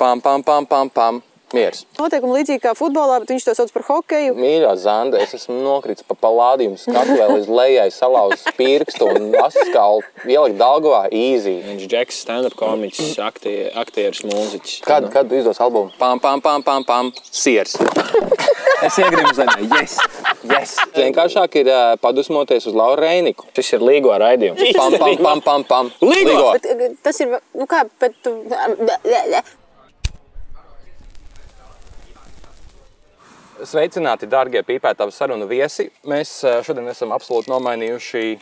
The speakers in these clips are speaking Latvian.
Pam, pam, pam, pam, pam. Mieres. Noteikumi līdzīgi kā futbolā, bet viņš to sauc par hokeju. Mīļā Zanda, es esmu nokritis pa palādījumu skatu vēl līdz lejai, salauzis pirkstu un asaskalu ielikt Daugavā easy. Viņš ir Džeks, stand-up komiķis, aktie, aktieris, mūziķis. Kad, kad izdos albumu? Pam, pam, pam, pam, pam. Siers. es iegribu zemē. Yes, yes. Vienkāršāk ir uh, padusmoties uz Lauru Reiniku. Šis ir līgo raidījums. Pam, pam, pam, pam, pam. Līgo! Bet, eh, tas ir, nu kā, bet tu... Sveicināti, darbie pīpētāji, sarunu viesi. Mēs eh, šodien esam absolūti nomainījuši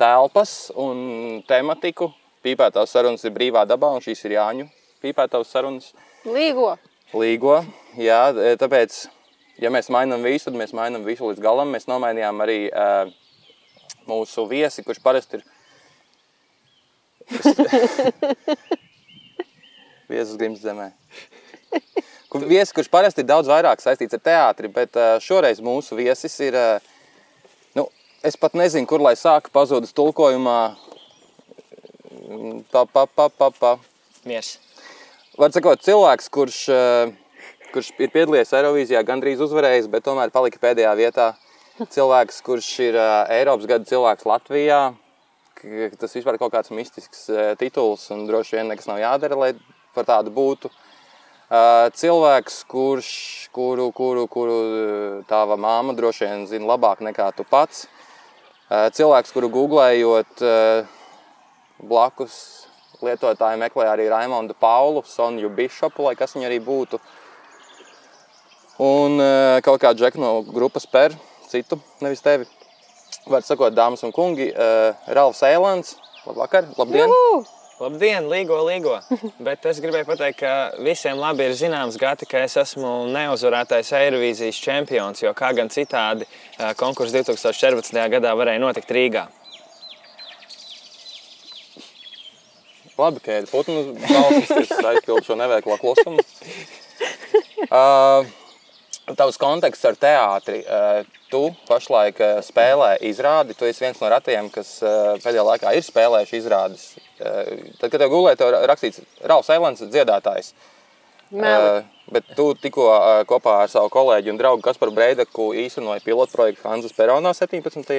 telpas un tematiku. Pīpētājs sarunas ir brīvā dabā, un šīs ir Jāņu pīpētājs sarunas. Līgo. Līgo. Jā, e, tāpēc, ja mēs mainām visu, tad mēs mainām visu līdz galam. Mēs nomainījām arī uh, mūsu viesi, kurš parasti ir. Viesus Grims zemē. Kur- Viesis, kurš parasti ir daudz vairāk saistīts ar teātri, bet uh, šoreiz mūsu viesis ir. Uh, nu, es pat nezinu, kur lai sāku pazudus tulkojumā. Mm, Pa, pa, pa, pa, pa. Mies. Var sakot, cilvēks, kurš, eh, kurš ir piedalījies Eirovīzijā, gandrīz uzvarējis, bet tomēr palika pēdējā vietā. Cilvēks, kurš ir eh, Eiropas gada cilvēks Latvijā. Tas vispār ir kaut kāds mistisks eh, tituls, un droši vien nekas nav jādara, lai par tādu būtu. Eh, Cilvēks, kurš, kuru, kuru, kuru eh, tava māma droši vien zina labāk nekā tu pats. Eh, Cilvēks, kuru googlējot, eh, blakus lietotāji meklē arī Raimondu Paulu, Sonju Bišopu, lai kas viņa arī būtu. Un eh, kaut kā džeku no grupas per citu, nevis tevi. Var sakot, dāmas un kungi, Ralfs Eilants, labvakar, labdien! Juhu! Labdien, līgo, līgo! Bet es gribēju pateikt, ka visiem labi ir zināms, Gati, ka es esmu neuzvarētais Eirovīzijas čempions, jo kā gan citādi eh, konkurss 2014. gadā varēja notikt Rīgā. Labi, ka ir putnu balsis, kas aizpild šo neveiklo klusumu. Uh, tavs konteksts ar teātri. Uh, tu pašlaik uh, spēlē izrādi. Tu esi viens no ratiem, kas uh, pēdējā laikā ir spēlējuši izrādes. Uh, tad, kad tev gulēja, tev rakstīts Rāvs Eilants, dziedātājs. Meli. Uh, bet tu tikko uh, kopā ar savu kolēģi un draugu Kasparu Breidaku īstenoji pilotprojektu Hanzas Peronā 17.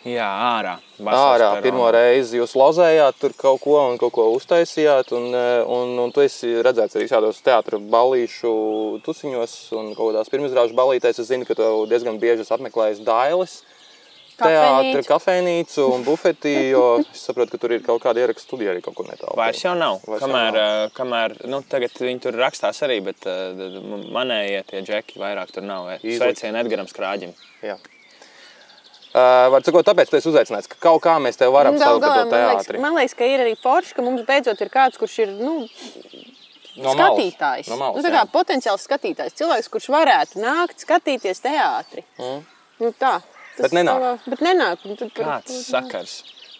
Jā, ārā. Ārā pirmo reizi jūs lozējāt tur kaut ko un kaut ko uztaisījāt. Un, eh, un, un tu esi redzēts arī tādos teātros balīšu tusiņos un kaut kādās pirmizrāžu balītēs. Es zinu, ka tu diezgan bieži esi apmeklējis Dailes. Teātris, Kafejnīcu. un bufeti, jo es saprotu, ka tur ir kaut kāda ierakstu studija arī kaut kur netālu. Vairs jau nav. Vairs jau kamēr, nav. eh, kamēr nu, tagad viņi tur rakstās arī, bet uh, manējie tie džeki vairāk tur nav. Sveicieni Edgaram Skrāģim. Jā. Uh, var sakot, tāpēc tu esi uzaicināts, ka kaut kā mēs tev varam saukt par teātri. man liekas, ka ir arī forši, ka mums beidzot ir kāds, kurš ir nu, No skatītājs. No malas, nu, tā kā potenciāls skatītājs. Cilvēks, kurš varētu nākt skatīties teātri. Mm. Nu, tā. Tas Bet nenāk. savā- Bet nenāk. Kāds sakars,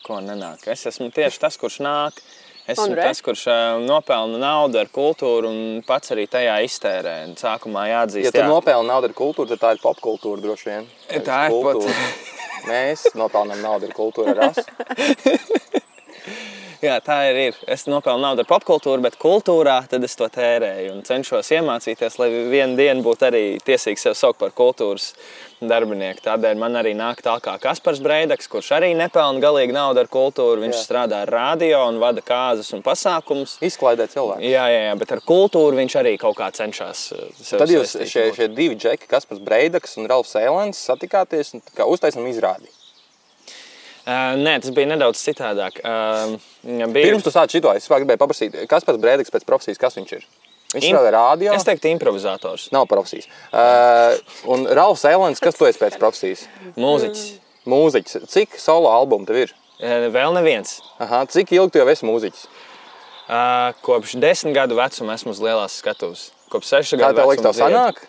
ko nenāk? Es esmu tieši tas, kurš nāk. Es esmu tas, kurš ā, nopelna naudu ar kultūru un pats arī tajā iztērē. Un Sākumā jāatzīst, Ja tu nopelni naudu ar kultūru, tad tā ir popkultūra droši vien. Tā ir Kultūra. pat- Mēs nopelnām naudu ar kultūru ar asu. Jā, tā ir. ir. Es nopelnu naudu ar popkultūru, bet kultūrā tad es to tērēju un cenšos iemācīties, lai vienu dienu būtu arī tiesīgs sev saukt par kultūras darbinieku. Tādēļ man arī nāk tā kā Kaspars Breidaks, kurš arī nepelna galīgi naudu ar kultūru. Viņš Jā. strādā ar radio un vada kāzas un pasākumus. Izklaidē cilvēku. Jā, jā, jā, bet ar kultūru viņš arī kaut kā cenšas. uh, Tad jūs šie, šie divi džeki, Kaspars Breidaks un Ralfs Eilants, satikāties un uztaisam izrādi. Uh, nē, tas bija nedaudz citādāk. Uh, bija... Pirms tu sāc šito, es gribēju paprasīt, Kaspars Breidaks pēc profesijas, kas viņš ir? Viņš Im- strādā rādio. Es teiktu, improvizators, Nav profesijas. Uh, un Ralfs Eilants, kas tu esi pēc profesijas? mūziķis. Mūziķis. Cik solo albumu tev ir? Uh, vēl neviens. Aha, cik ilgi tu jau esi mūziķis? Uh, kopš desmit gadu vecuma esmu uz lielās skatuves. Kopš sešu Kā gadu tev liekas, vecuma tev sanāk?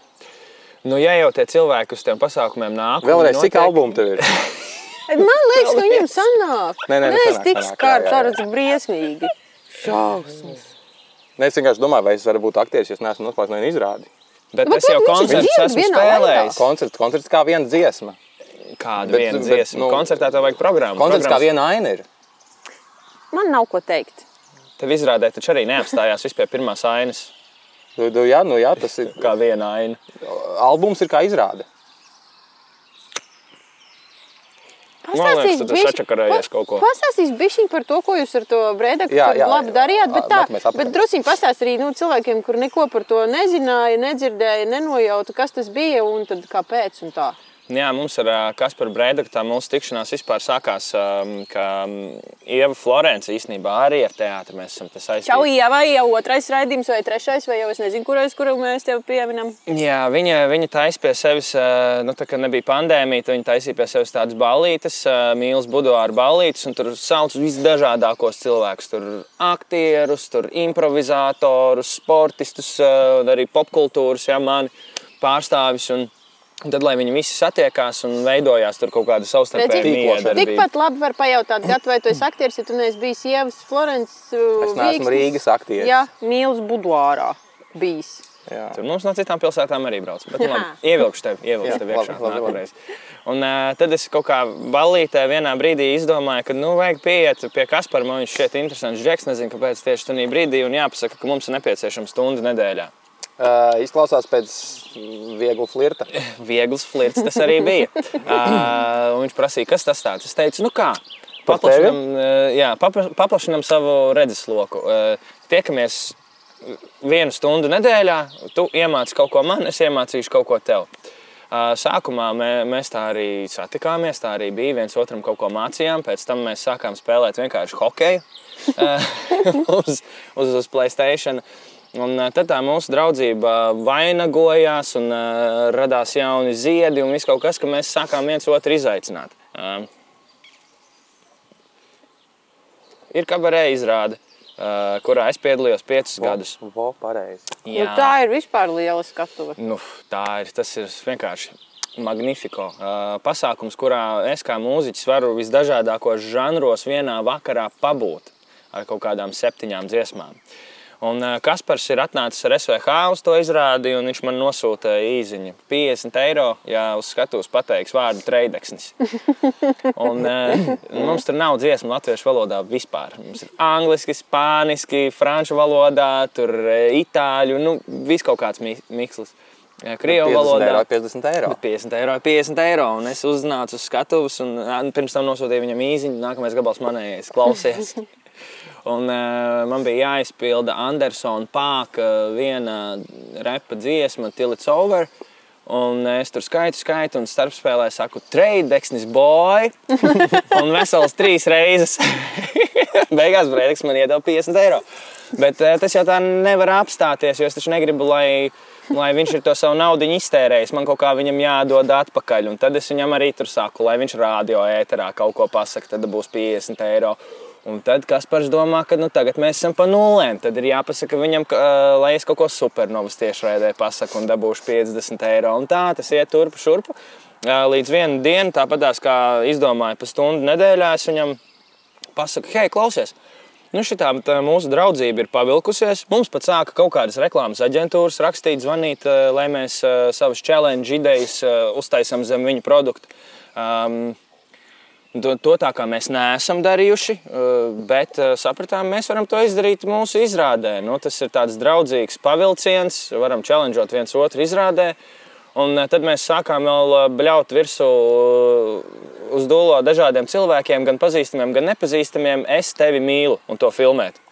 Nu, ja jau tie cilvēki uz tiem pasākumiem nāk, Vēlreiz, viņi cik albumu tev ir? Man liekas, ka viņam sanāk. Nē, nē, Nē, es tik jā. tas ir briesmīgi. Šausmas. Nē, es vienkārši domāju, vai es varu būt aktieris, ja es neesmu noklājis no viena izrādi. Bet Nu, es jau bet dzied esmu spēlējis. Koncerts, koncerts kā viena dziesma. Kādu Bet- vienu bet, dziesmu? nu, Koncertā tev vajag programmu. Koncerts kā Programmas- viena aina ir. Man nav ko teikt. Tev izrādē taču arī neapstājās vispār pirmās ainas. Nu, nu, jā, nu, jā, tas ir. Kā viena aina. Albums ir kā izrāde. Man liekas, tur sačakarējies kaut ko. Pastāstīs bišķiņ par to, ko jūs ar to brēdaku Jā, jā, labi jā. darījāt, bet tā, atpakaļ. bet drusīm pastāst arī nu, cilvēkiem, kur neko par to nezināja, nedzirdēja, nenojauta, kas tas bija un tad kāpēc un tā. Jā, mums ar Kasparu Brēdaku tā mūsu tikšanās vispār sākās, ka Ieva Florence īstenībā arī ar teātri mēs esam saistīti. Čau, Ieva, jau otrais raidījums vai trešais, vai jau es nezinu, kurais, kuru mēs tev pieminam. Jā, viņa, viņa taisīja pie sevis, nu, tā kā nebija pandēmija, viņa taisīja pie sevis tādas ballītes, mīlas buduāra ballītes, un tur sauc visdažādākos cilvēkus. Tur aktierus, tur improvizatorus, sportistus, arī popkultūras, jā, mani pārstāvis. Un, un tad, lai viņi visi satiekās un veidojās tur kaut kāda savstarpēja miedarbība. Tikpat labi var pajautāt, Gat, vai tu esi aktieris, ja tu neesi bijis Ievas Florence. Es neesmu Rīgas aktieris. Jā, mīlas buduārā bijis. Jā. Tur mums no citām pilsētām arī brauc. Bet, nu, labi, ievilkšu tevi, Jā, ievilkšu labi, iekšā nākamreiz. Un uh, tad es kaut kā ballītē vienā brīdī izdomāju, ka, nu, vajag pieiet pie Kaspara. Man viņš šķiet interesants džeks, nezinu, kāpēc tieši tajā brīdī. Un jāpasaka, ka mums ir nepieciešama stunda nedēļā. Uh, izklausās pēc viegla flirta. Viegls flirts tas arī bija. Uh, viņš prasīja, kas tas tāds. Es teicu, nu kā, paplašinam, uh, jā, papla- paplašinam savu redzesloku. Uh, tiekamies vienu stundu nedēļā, tu iemāci kaut ko man, es iemācīšu kaut ko tev. Uh, Sākumā mē, mēs tā arī satikāmies, tā arī bija. viens otram kaut ko mācījām. Pēc tam mēs sākām spēlēt vienkārši hokeju uh, uz, uz, uz Playstation. Un uh, tad tā mūsu draudzība vainagojās, un uh, radās jauni ziedi un viss kaut kas, ka mēs sākām viens otru izaicināt. Uh, ir kabarē izrāde, uh, kurā es piedalījos piecus gadus. Vo. Nu, tā ir vispār liela skatuve. Nu, tā ir. Tas ir vienkārši magnifiko. Uh, pasākums, kurā es kā mūziķis varu visdažādākos žanros vienā vakarā pabūt ar kaut kādām septiņām dziesmām. Un Kaspars ir atnācis ar SVH uz to izrādi, un viņš man nosūta īziņu 50 eiro, ja uz skatuves pateiks vārdu treideksnis. Un, uh, mums tur nav dziesmu latviešu valodā vispār. Mums ir angliski, spāniski, franču valodā, tur itāļu, nu, viss kaut kāds mi- mikslis. Krievu 50 valodā. eiro, 50 eiro. Bet 50 eiro ir 50 eiro. Un es uznācu uz skatuves, un pirms tam nosūtīju viņam īziņu. Nākamais gabals manējais, klausies. Un, uh, man bija jāizpilda Andersona pāka viena repa dziesma, Till It's Over. Un es tur skaitu, skaitu, un starpspēlē saku, trade deksnis boy. un vesels trīs reizes. Beigās brīdis man iedeva 50 eiro. Bet eh, tas jau tā nevar apstāties, jo es taču negribu, lai, lai viņš ir to savu naudu iztērējis. Man kaut kā viņam jādod atpakaļ. Un tad es viņam arī tur saku, lai viņš rādio ēterā kaut ko pasakā, tad būs 50 eiro. Un tad Kaspars domā, ka nu, tagad mēs esam pa nulēm. Tad ir jāpasaka viņam, ka, uh, lai es kaut ko supernovas tiešraidē pasaku un dabūšu 50 eiro. Un tā tas iet turpu šurpu. Uh, līdz vienai dienai, tāpatās kā izdomāju, pa stundu nedēļā, es viņam pasaku, hei, klausies! Nu, šitā tā mūsu draudzība ir pavilkusies. Mums pat sāka kaut kādas reklāmas aģentūras rakstīt, zvanīt, eh, lai mēs eh, savas challenge idejas eh, uztaisām zem viņu produktu. Um, To, tā kā mēs neesam darījuši, eh, bet eh, sapratām, mēs varam to izdarīt mūsu izrādē. Nu, tas ir tāds draudzīgs pavilciens, varam challengeot viens otru izrādē. Un eh, tad mēs sākām vēl bļaut virsū uz dūlo dažādiem cilvēkiem, gan pazīstamiem, gan nepazīstamiem. Es tevi mīlu un to filmēt.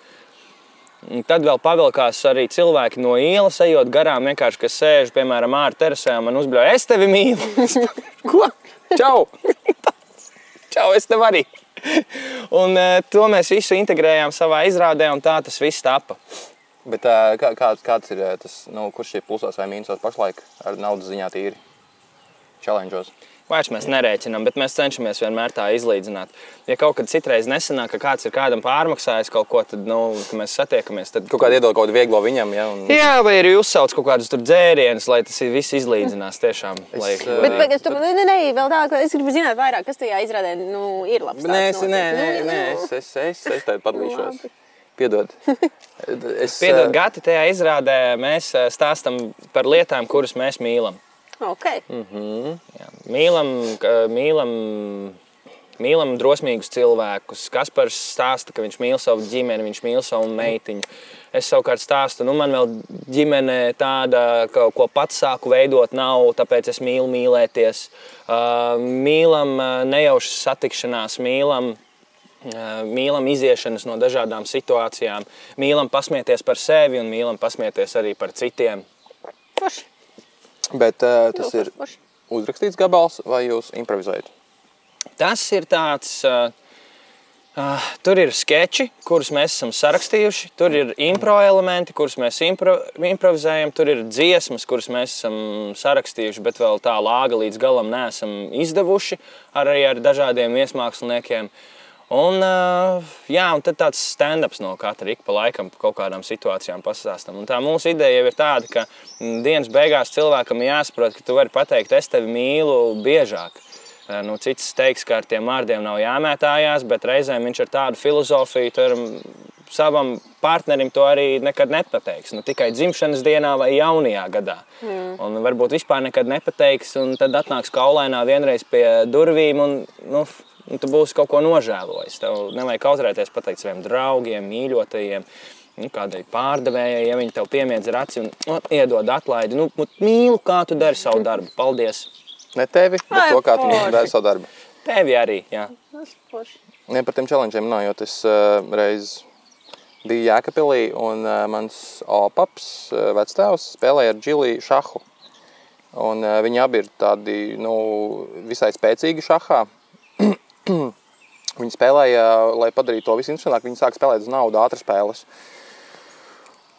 Un tad vēl pavilkās arī cilvēki no ielas, ejot garām, vienkārši kas sēž, piemēram, ārā terasē un man uzbļauj, es tevi mīlu. Ko? Čau! Čau, es tev arī! Un uh, to mēs visu integrējām savā izrādē, un tā tas viss tapa. Bet ā, kā, kāds, kāds ir ā, tas, nu, kurš ir plusos vai mīnusos pašlaik ar naudas ziņā tīri? Challengeos. Vairs mēs nerēķinām, bet mēs cenšamies vienmēr tā izlīdzināt. Ja kaut kad citreiz nesanāk, ka kāds ir kādam pārmaksājis kaut ko, tad nu, kad mēs satiekamies. Tad... Kaut kādā iedod kaut kādu vieglo viņam, ja? Un... Jā, vai arī uzsauc kaut kādus tur dzērienus, lai tas viss izlīdzinās tiešām. Lai... Es, Bet, bet es, tomēr- nē, nē, vēl tā, ka es gribu zināt vairāk, kas tajā izrādē nu, ir labs. Nē, es, nē, nē, nē, es, es, es, es tev padalīšos. Piedod. Es, Piedod, ā, Gati, tajā izrādē mēs eh, stāstam par lietām, kuras mēs mīlam. Ok. Mhm. Jā, mīlam, mīlam Mīlam drosmīgus cilvēkus. Kaspars stāsta, ka viņš mīl savu ģimeni, viņš mīl savu meitiņu. Es savukārt stāstu, nu man vēl ģimene tāda, ka, ko pats sāku veidot, nav, tāpēc es mīlu mīlēties. Mīlam nejaušas satikšanās, mīlam mīlam iziešanas no dažādām situācijām, mīlam pasmieties par sevi un mīlam pasmieties arī par citiem. Forši. Bet uh, tas ir uzrakstīts gabals, vai jūs improvizējat? Tas ir tāds. Uh, uh, tur ir sketči, kurus mēs esam sarakstījuši, tur ir impro elementi, kurus mēs impro, improvizējam, tur ir dziesmas, kuras mēs esam sarakstījuši, bet vēl tā lāga līdz galam neesam izdevuši arī ar dažādiem viesmāksliniekiem. Un, uh, jā, un tad tāds stand-ups no katra ik pa laikam par kaut kādām situācijām pastāstam. Un tā mūsu ideja ir tāda, ka mm, dienas beigās cilvēkam jāsaprot, ka tu vari pateikt, es tevi mīlu biežāk. Eh, Nu, cits teiks, ka ar tiem vārdiem nav jāmētājās, bet reizēm viņš ar tādu filozofiju tur savam partnerim to arī nekad nepateiks. Nu, tikai dzimšanas dienā vai jaunajā gadā. Mm. Un varbūt vispār nekad nepateiks, un tad atnāks kaulainā vienreiz pie durvīm. Un, nu, un tu būsi kaut ko nožēlojis. Tev nevajag kautrēties pateikt saviem draugiem, mīļotajiem. Nu, kādai pārdevējai, ja viņi tev piemiedz ar aci un nu, iedod atlaidi, nu, nu, mīlu, kā tu dari savu darbu. Paldies! Ne tevi, bet Ai, to, kā tu dari savu darbu. Tevi arī! Jā. Tas. Ne par tiem challengeiem runājot, es uh, reiz biju Jēkabīlī un uh, mans opaps, uh, vectēvs, spēlēja ar Džiliju šahu. Un, uh, viņi abi ir tādi nu, visai spēcīgi šahā. viņi spēlēja, lai padarītu to visu interesantāku, viņi sāk spēlēt uz naudu, ātras spēles.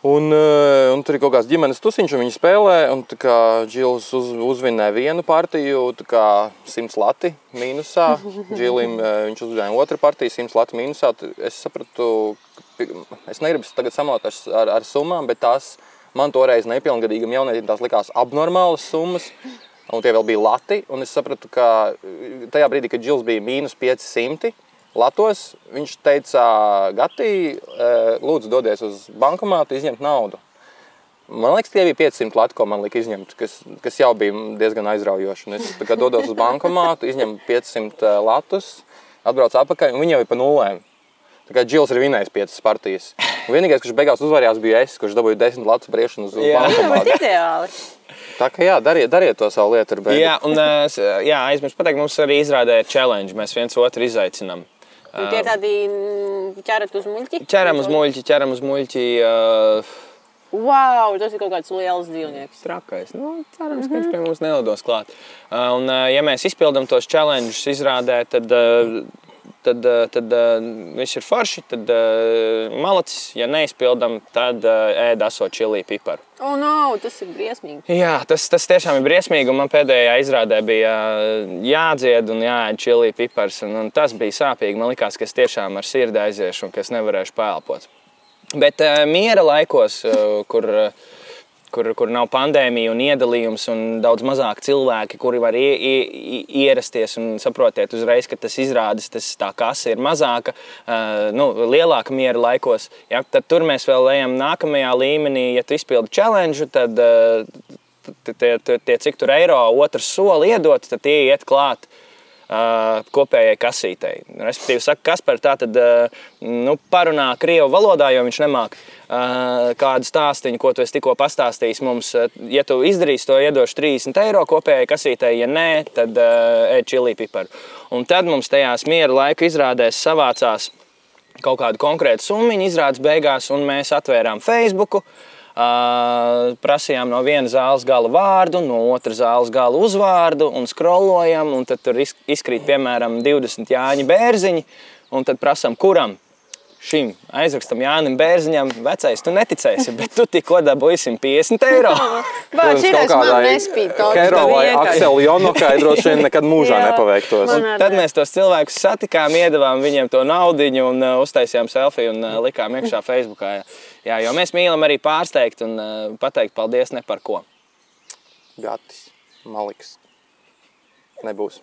Un, eh, un tur ir kaut kāds ģimenes tusiņš, un viņi spēlē. Un kā Džils uz, uzvinēja vienu partiju, kā 100 lati mīnusā. Džilim eh, viņš uzvinēja otru partiju, 100 lati mīnusā. Es sapratu, es negribu tagad samalot ar, ar summām, bet tās man toreiz nepilngadīgam jaunietim tās likās abnormālas summas. Un tie vēl bija lati. Un es sapratu, ka eh, tajā brīdī, kad Džils bija mīnus 500 latos, viņš teica, Gati, eh, lūdzu, dodies uz bankomātu, izņemt naudu. Man liekas, tie bija 500 lati, ko man lika izņemt, kas, kas jau bija diezgan aizraujoši. Un es dodos uz bankomātu, izņemu 500 latus, atbraucu atpakaļ, un viņi jau ir pa nulēm. Tā kā Džils ir vinējis 5 partijas. Un vienīgais, kurš beigās uzvarējās, bija es, kurš dabūja 10 latu briešanu uz Jā. Jā, bet bankomātu. ideāli. Tā kā jā, dariet, dariet to savu lietu. Jā, un ā, s- jā, aizmirsu pateikt, mums arī izrādē challenge. Mēs viens otru izaicinām. Un Tie tādi mm, ķerat uz muļķi. Ķeram uz muļķi, ķeram uz muļķi. Uh, Wow, tas ir kaut kāds liels dzīvnieks. trakais. Nu, cerams, ka viņš pie mums nelidos klāt. Uh, un, uh, ja mēs izpildām tos challenges izrādē, tad, uh, tad, uh, tad uh, viss ir forši. Tad uh, malacis, ja neizpildām, tad uh, ēd aso čili piparu. Oh, no, tas ir briesmīgi. Jā, tas, tas tiešām ir briesmīgi. un Man pēdējā izrādē bija jādzied un jāēd čili pipars. Un, un tas bija sāpīgi. Man liekas, ka es tiešām ar sirdi aiziešu un ka es nevarēšu pēlpot. Bet uh, miera laikos, uh, kur, uh, kur, kur nav pandēmija un iedalījums, un daudz mazāk cilvēki, kuri var ie, ie, ie- ierasties un saprotiet uzreiz, ka tas izrādes, tas tā kasa ir mazāka, uh, nu, lielāka miera laikos. Ja, tad tur mēs vēl ejam nākamajā līmenī. Ja tu izpildi challenge, tad uh, t- tie, tie, tie, cik tur eiro otrs soli iedot, tad tie iet klāt. Kopējai kasītei. Respektīvi, saka, kas par tā tad nu, parunā krievu valodā, jo viņš nemāk uh, kādu stāstīņu, ko tu tikko pastāstījis mums. Ja tu izdarīsi to, iedošu 30 eiro kopējai kasītei, ja nē, tad uh, ēd čili piparu. Un tad mums tajās miera laika izrādēs savācās kaut kādu konkrētu summu, izrādes beigās, un mēs atvērām Facebook. Uh, prasījām no viena zāles gala vārdu, no otras zāles gala uzvārdu, un skrolojam, un tad tur iz- izkrīt piemēram 20 Jāņa bērziņi, un tad prasām, kuram šim aizrakstam Jānim Bērziņam, vecais, tu neticēsi, bet tu tikko dabūji 150 eiro. Bāc, ir es man nespīd to. Kero vai Akseli Jonokai droši vien nekad mūžā Jā. nepaveiktos. Tad mēs tos cilvēkus satikām, iedavām viņiem to naudu un uh, uztaisījām selfiju un uh, likām iekšā Facebookā. Jā. Jā, jo mēs mīlam arī pārsteigt un uh, pateikt paldies ne par ko. Gatis, Maliks. Nebūs.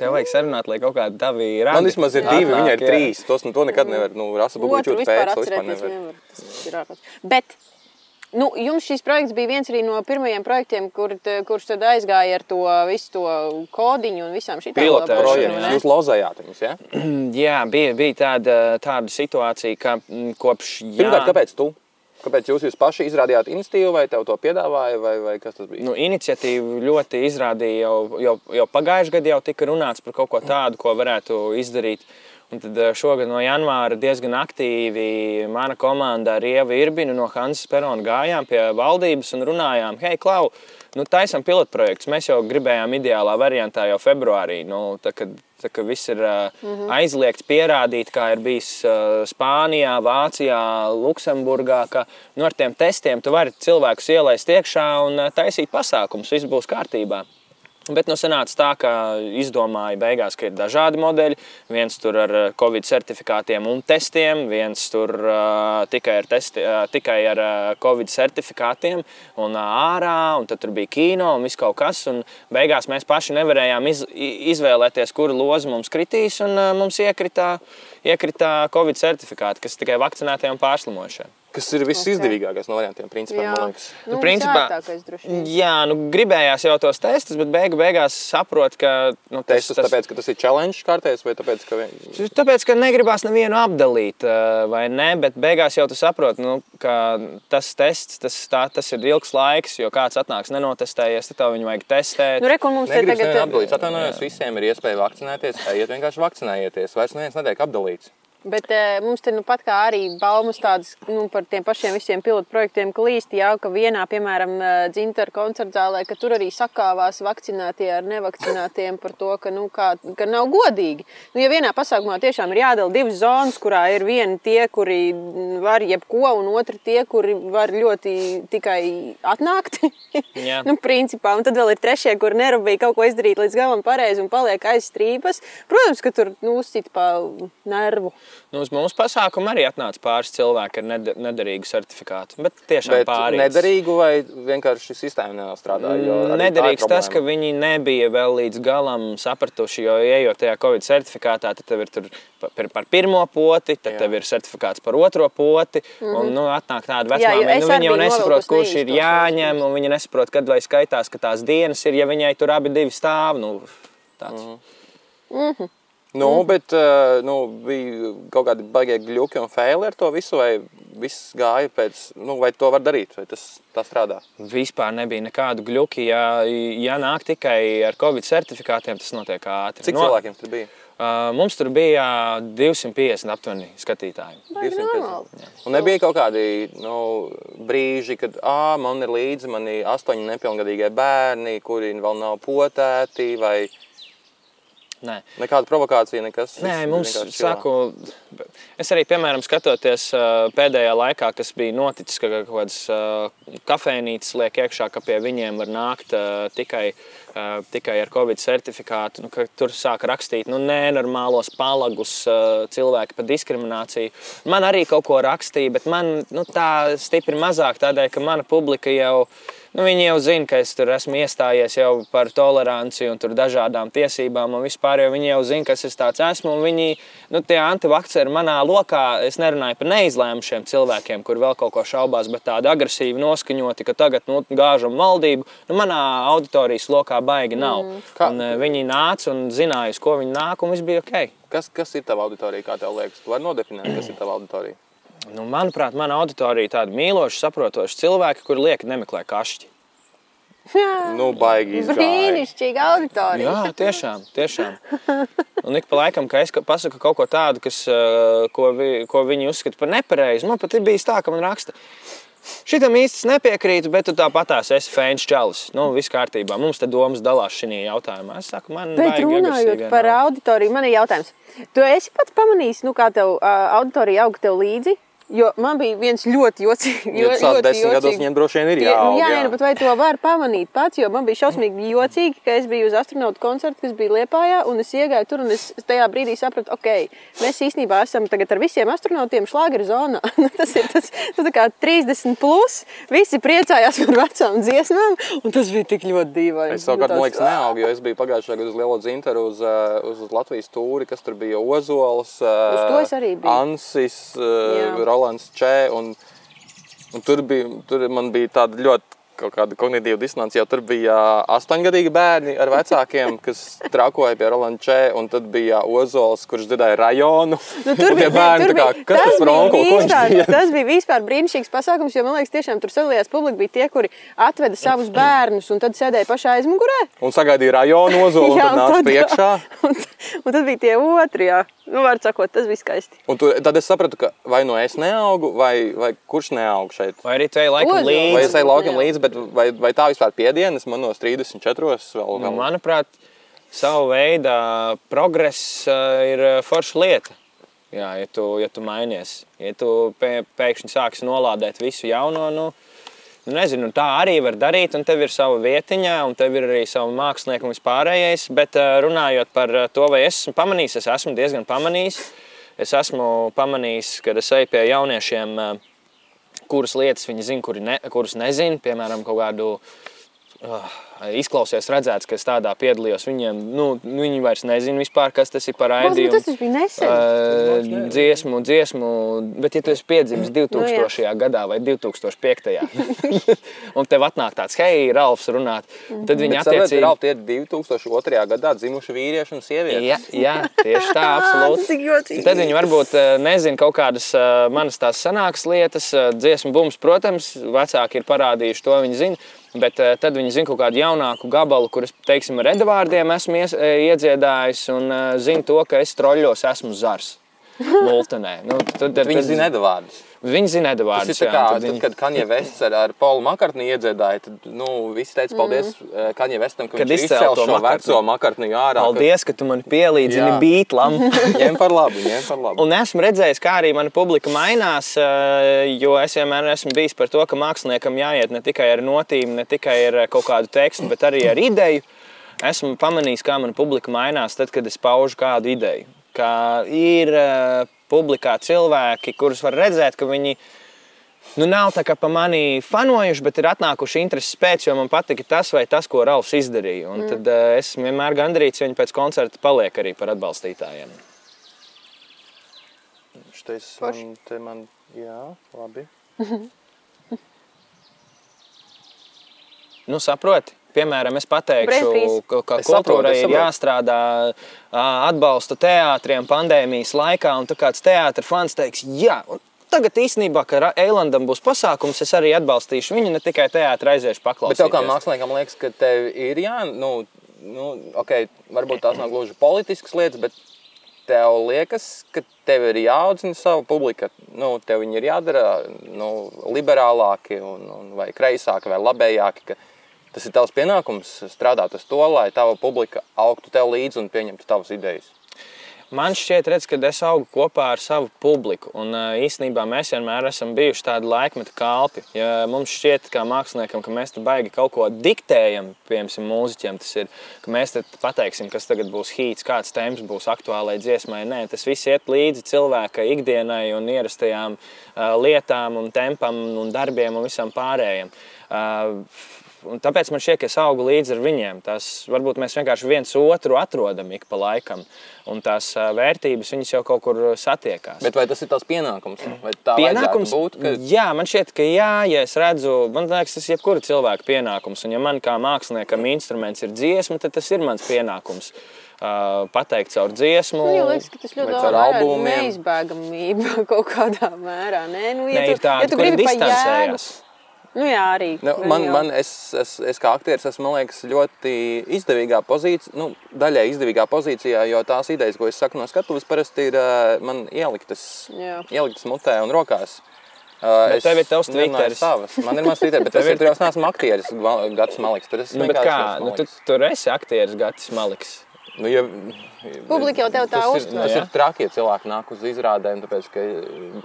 Tev vajag sarunāt, lai kaut kāda tavi rādi. Man vismaz ir divi, viņai ir jā. trīs. Tos, nu, to nekad nevar. Nu, rasa bubuļķot vispār pēc, to vispār nevar. nevar. Tas ir ārkārtīgi. Bet Nu, jums šis projekts bija viens arī no pirmajiem projektiem, kur, kurš tad aizgāja ar to visu to kodiņu un visām šīm Pilotēšanu, Projekts. Jūs lozējāt viņus, ja? Jā, bija, bija tāda, tāda situācija, ka mm, kopš Pirmkārt, kāpēc tu? Kāpēc jūs, jūs paši izrādījāt iniciatīvu, vai tev to piedāvāja, vai, vai kas tas bija? Nu, iniciatīva ļoti izrādīja jau, jau, jau pagājušajā gadā, jau tika runāts par kaut ko tādu, ko varētu izdarīt. Un tad eh, šogad no janvāra diezgan aktīvi mana komanda ar Ievu Irbinu no Hansas Perona gājām pie valdības un runājām, hei, Klau, nu, taisam pilotprojektus. Mēs jau gribējām ideālā variantā jau februārī. Nu, tā, kad, tā, kad viss ir uh, mm -hmm. aizliegts, pierādīt, kā ir bijis uh, Spānijā, Vācijā, Luksemburgā, ka nu, ar tiem testiem tu vari cilvēkus ielaist iekšā un uh, taisīt pasākumus. Viss būs kārtībā. Bet nu, sanāca tā, ka izdomāja beigās, ka ir dažādi modeļi. Viens tur ar uh, covid certifikātiem un testiem, viens tur uh, tikai ar, testi, uh, tikai ar uh, covid certifikātiem un uh, ārā, un tad tur bija kino un viss kaut kas. Un beigās mēs paši nevarējām iz, izvēlēties, kuru lozi mums kritīs, un uh, mums iekrita, iekrita covid certifikāti, kas tikai vakcinētiem un pārslimojušiem. Kas ir visizdevīgākais no variantiem, principā, Jā, nu, Nu, principā-. Jā, nu, gribējās jau tos testus, bet beigu, beigās saprot, ka nu, Testus tāpēc, ka tas ir challenge kārtējs, vai tāpēc, ka. Tāpēc, ka negribās nevienu apdalīt, vai ne? Bet beigās jau tu saproti, nu, ka tas tests, tas, tā, tas ir ilgs laiks, jo kāds atnāks nenotestējies, tad tev viņu vajag testēt. Nu, re, kur mums Negribas tagad apdalīts. Atvainojos, visiem ir iespēja vakcinēties. Ejiet vienkārši vakcinējieties. Vairs neviens netiek apdalīts. Bet e, mums te nu pat kā arī baumas tādas nu, par tiem pašiem visiem pilotu projektiem klīst, jau ka vienā, piemēram, dzintara koncerta zālē, ka tur arī sakāvās vakcinētie ar nevakcinētiem par to, ka, nu, kā, ka nav godīgi. Nu, ja vienā pasākumā tiešām ir jādala divas zonas, kurā ir vieni tie, kuri var jebko, un otri tie, kuri var ļoti tikai atnākt. Jā. nu, principā, un tad vēl ir trešie, kur nerūpīgi kaut ko izdarīt līdz galam pareizi un paliek aiz strīpas. Protams, ka tur nu, uzsit pa nervu. Nu, uz mūsu pasākumu arī atnāca pāris cilvēki ar ned nederīgu certifikātu. Bet tiešām Bet pāris. nederīgu vai vienkārši sistēma arī tā ir Nederīgs tas, ka viņi nebija vēl līdz galam sapratuši, jo ejot tajā Covid certifikātā, tad tev ir par, par pirmo poti, tad Jā. tev ir certifikāts par otro poti. Mm -hmm. Un nu, atnāk tāda Mhm. Vecmāmiņa, nu, viņa jau nesaprot, kurš ir jāņem, un viņa nesaprot, kad lai skaitās, ka tās dienas ir, ja viņai tur abi divi stāv. Nu, tāds. Mm -hmm. Nu, bet eh, nu, bija kaut kādi baigie gļuki un faili ar to visu, vai viss gāja pēc, nu, vai to var darīt, vai tas tā strādā? Vispār nebija nekādu gļuki. Ja, ja nāk tikai ar Covid certifikātiem, tas notiek ātri. Cik no... cilvēkiem tur bija? Uh, mums tur bija 250 aptuveni skatītāji. Baigi 250. normāli. Un nebija kaut kādi nu, brīži, kad ā, man ir līdzi mani astoņi nepilngadīgie bērni, kuri vēl nav potēti, vai Nē. nekāda provokācija, nekas. Nē, mums, saku, es arī, piemēram, skatoties pēdējā laikā, kas bija noticis, ka kaut kādas kafejnīcas liek iekšā, ka pie viņiem var nākt uh, tikai, uh, tikai ar Covid certifikātu. Nu, ka tur sāk rakstīt nu, nenormālos palagus uh, cilvēki par diskrimināciju. Man arī kaut ko rakstīja, bet man nu, tā stipri mazāk tādēļ, ka mana publika jau. Nu, viņi jau zina, ka es tur esmu iestājies jau par toleranci un dažādām tiesībām un vispār. Viņi jau zina, kas es tāds esmu. Viņi, nu, tie antivakceri manā lokā, es nerunāju par neizlēmušiem cilvēkiem, kur vēl kaut ko šaubās, bet tādi agresīvi noskaņoti, ka tagad nu, gāžam valdību. Nu, manā auditorijas lokā baigi nav. Mm. Kā- Un, eh, viņi nāca un zināja, uz ko viņi nāk, un viss bija ok. Kas, kas ir tava auditorija, kā tev liekas? Tu vari nodefinēt, kas ir tava auditorija. Nu, manuprāt, mana auditorija ir tāda mīloša, saprotoša cilvēki, kuri lieki nemeklē kašķi. Nu, baigi. Brīnišķīga auditorija. Jā, tiešām, tiešām. Un ik pa laikam, kad es pasaku kaut ko tādu, kas, eh, ko, vi, ko viņi uzskata par nepareizu, man pat ir bijis tā, ka man raksta. Šitam īsti nepiekrītu, bet tu tāpatās esi fēns čalis. Nu, viss kārtībā. Mums te domas dalās šajā jautājumā. Es saku, man Bet runājot par nav. auditoriju, man ir jautājums. Tu esi pats pamanījis, nu, kā tev uh, auditorija aug tev līdzi? Jo man bija viens ļoti jocīgs. Ja tu sāc desmit gados, viņiem droši vien ir jāaug. jā, jā. bet vai to var pamanīt pats? Jo man bija šausmīgi jocīgi, ka es biju uz astronautu koncertu, kas bija Liepājā, un es iegāju tur, un es tajā brīdī sapratu, ok, mēs īstenībā esam tagad ar visiem astronautiem šlāgeru zonā. Nu, tas ir tas, tā kā 30 plus, visi priecājās par vecām dziesmām, un tas bija tik ļoti dīvaini. Es savukārt, man liekas, neaugu, jo es biju pagājušajā gadā uz Lielo Zintaru, uz, eh, uz, uz Latvijas tūri, kas tur bija Ozols, Uz to es arī biju. Ansis, Rolands Čē. Un Un tur bija, tur man bija tāda ļoti kaut kāda kognitīva disonance, jo tur bija astoņgadīgi bērni ar vecākiem, kas trakoja pie Rolanda Čē, un tad bija Ozols, kurš dziedāja rajonu. Nu, tur bija, bērni, tur kā, bija, kas tas par bija onkuli, ko viņš vispār, tas bija vispār brīnišķīgs pasākums, jo man liekas, tiešām tur sadalījās publika bija tie, kuri atveda savus bērnus un tad sēdēja pašā aizmugurē. Un sagaidīja rajonu Ozolu, un Jā, tad un nāca tad- priekšā. Un, un tad bija tie otri, jā. Nu, var sakot, tas bija skaisti. Un tu, tad es sapratu, ka vai no es neaugu, vai, vai kurš neaug šeit. Vai arī tu ej laikam Ozols. Vai līdzi? es eju laukam Jā. līdzi, bet vai, vai tā vispār piedienas man no 34. vēl? Nu, vēl? manuprāt, savu veidu progress ir forša lieta. Jā, ja tu, ja tu mainies, ja tu pē, pēkšņi sāksi nolādēt visu jauno, nu, nu nezinu, tā arī var darīt, un tev ir sava vietiņa, un tev ir arī sava mākslinieka un vispārējais. Bet runājot par to, vai es esmu pamanījis, es esmu diezgan pamanījis. Es esmu pamanījis, kad es eju pie jauniešiem, kuras lietas viņi zina, kuri ne, kuras nezina, piemēram, kaut kādu uh, izklausies redzēts, ka es tādā piedalījos. Viņiem, nu, viņi vairs nezina vispār, kas tas ir par raidījumu. Tas bija nesen. Uh, dziesmu, dziesmu, bet ja tu esi piedzimis Nu 2000. gadā vai 2005. un tev atnāk tāds, hei, Ralfs, runāt, tad viņi attiecīgi. Ralf, tie ir 2002. gadā dzimuši vīrieši un sievietes. Jā, jā, tieši tā, absolūti. Cik jocīgi. Tad viņi varbūt nezina kaut kādas manas tās senākas lietas, dziesmu bums, protams, vecāki ir parādījuši to, viņi zina. Bet eh, tad viņi zina kaut kādu jaunāku gabalu, kurus, teiksim, ar redvārdiem esmu ies, eh, iedziedājis un eh, zina to, ka es troļļos esmu zars. Multenē. Nu, tad, tad, Viņi zina Edvards. Viņi zina Tas Edvārdu. ir kā, tad, kad Kanye Vests ar, ar Paulu Makartni iedziedāja, tad nu, visi teica paldies mm. Kanye Vestam, ka Kad viņš izcēla to šo Makartni. veco Makartni ārā. Paldies, ka tu man pielīdzini beatlam. Ņem par labu, ņem par labu. Un esmu redzējis, kā arī mana publika mainās, eh, jo es vienmēr esmu bijis par to, ka māksliniekam jāiet ne tikai ar notīm, ne tikai ar eh, kaut kādu tekstu, bet arī ar ideju. Esmu pamanījis, kā mana publika mainās, tad, kad es paužu kādu ideju. Kā ir eh, publikā cilvēki, kurus var redzēt, ka viņi nu, nav tā kā pa mani fanojuši, bet ir atnākuši intereses pēc, jo man patika tas vai tas, ko Ralfs izdarīja. Un tad uh, es vienmēr gandrīz viņi pēc koncerta paliek arī par atbalstītājiem. Štais man, te man, jā, labi. Nu, saproti? Piemēram, es pateikšu, ka, kultūrai es ir jāstrādā atbalsta teātriem pandēmijas laikā, un tā kāds teātris fans teiks, jā, un tagad īstenībā, ka Eilandam būs pasākums, es arī atbalstīšu viņu, ne tikai teātrī aiziešu Bet paklausīties. tev kā māksliniekam liekas, ka tev ir jā, nu, nu ok, varbūt tās nav gluži politiskas lietas, bet tev liekas, ka tev ir jāaudzina savu publiku, nu, tev viņi ir jādara nu, liberālāki un, un vai kreisāki vai labējāki, ka tas ir tavs pienākums strādāt uz to, lai tava publika augtu tev līdzi un pieņemtu tavas idejas. Man šķiet, redz, ka es augu kopā ar savu publiku. Un īstenībā mēs vienmēr esam bijuši tādi laikmeta kalpi. Ja mums šķiet, kā māksliniekam, ka mēs te baigi kaut ko diktējam, piemēram, mūziķiem, tas ir, ka mēs te pateiksim, kas tagad būs hīts, kāds temps būs aktuālai dziesmai. Nē, tas viss iet līdzi cilvēka ikdienai un ierastajām lietām un tempam un darbiem un visam pārējiem. Ā, Un tāpēc man šķiet, ka es augu līdzi ar viņiem. Tas, varbūt mēs vienkārši viens otru atrodam ik pa laikam, un tās vērtības viņas jau kaut kur satiekās. Bet vai tas ir tavs pienākums? Vai tā Pienākums būt, ka Jā, man šķiet, ka jā, ja es redzu, man liekas, tas ir jebkura cilvēka pienākums. Un, ja man kā māksliniekam instruments ir dziesma, tad tas ir mans pienākums. Uh, pateikt caur dziesmu. Man jau liekas, ka tas Vai ļoti albumiem? neizbēgamība kaut kādā mērā. Nē, nu, ja Nē, tu, ir tādi, ja tu gribi distancējas. Nu jā, arī. Nu, gan man, jau. man es, es, es kā aktieris esmu liekas, ļoti izdevīgā pozīcijā, nu, daļai izdevīgā pozīcijā, jo tās idejas, ko es saku no skatuves, parasti ir ā, man ieliktas, Jā. ieliktas mutē un rokās. Uh, Bet tev ir tavs. Savas. Man ir mans Twitter, bet Tev es tur jau neesmu aktieris, Gatis Maliks. Tur es Nu, kā, esmu nu, tu, Maliks. tur esi aktieris Gatis Maliks. Nu, ja, Publika jau tā tas uztver. Ir, tas Jā. ir traki, ja cilvēki nāk uz izrādēm, tāpēc, ka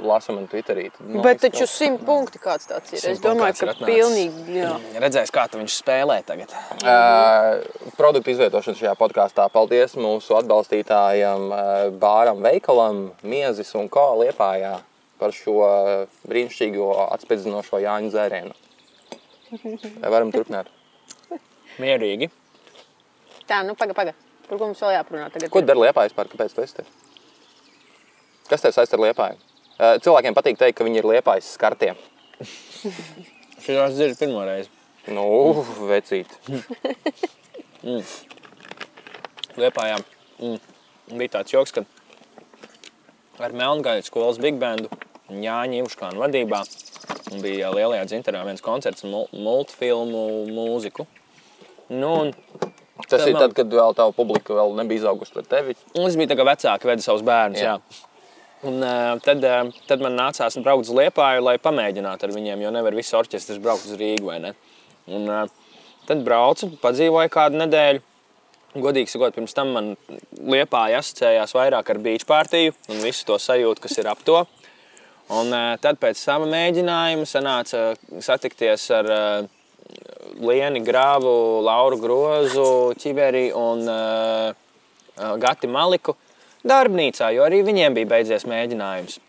lasa man Twitterī. Tad, man Bet taču simt punkti kāds tāds ir. Es domāju, ka pilnīgi, jā. Redzēs, kā tu viņš spēlē tagad. Uh, produktu izvietošana šajā podkāstā. Paldies mūsu atbalstītājam, uh, Bāram Veikalam, Miezis un Ko Liepājā par šo brīnišķīgo atspēdzinošo Jāņu dzērienu. Vai varam turpināt? Mierīgi. Tā, nu paga, paga. Par ko mums vēl jāprunā tagad? Ko dara Liepājas par? Kāpēc tu esi te? Kas tev saist ar Liepāju? Uh, cilvēkiem patīk teikt, ka viņi ir Liepājas skartie. Šī ir dzird pirmo reizi. Nu, vecīt. Liepājā mm, bija tāds joks, ka ar Melngaļu skolas big bandu Jāņa Ivuškāna vadībā un bija lielajā dzinterā viens koncerts mul multfilmu mūziku. Nu, un Tas Tad ir man- tad, kad vēl tā publika vēl nebija izaugusi pret tevi. Es biju tā kā vecāki, veda savus bērnus. Jā. Jā. Un, uh, tad, uh, tad man nācās braukt uz Liepāju, lai pamēģinātu ar viņiem, jo nevar visu orķestris braukt uz ne? Un, uh, tad braucu, padzīvoju kādu nedēļu. Godīgi sakot, pirms tam man Liepāja asociējās vairāk ar beach partiju un visu to sajūtu, kas ir ap to. Un, uh, tad pēc sava mēģinājuma sanāca satikties ar uh, Lienu Grāvu, Lauru Grozu, Čiveri un uh, Gati Maliku darbnīcā, jo arī viņiem bija beidzies mēģinājums.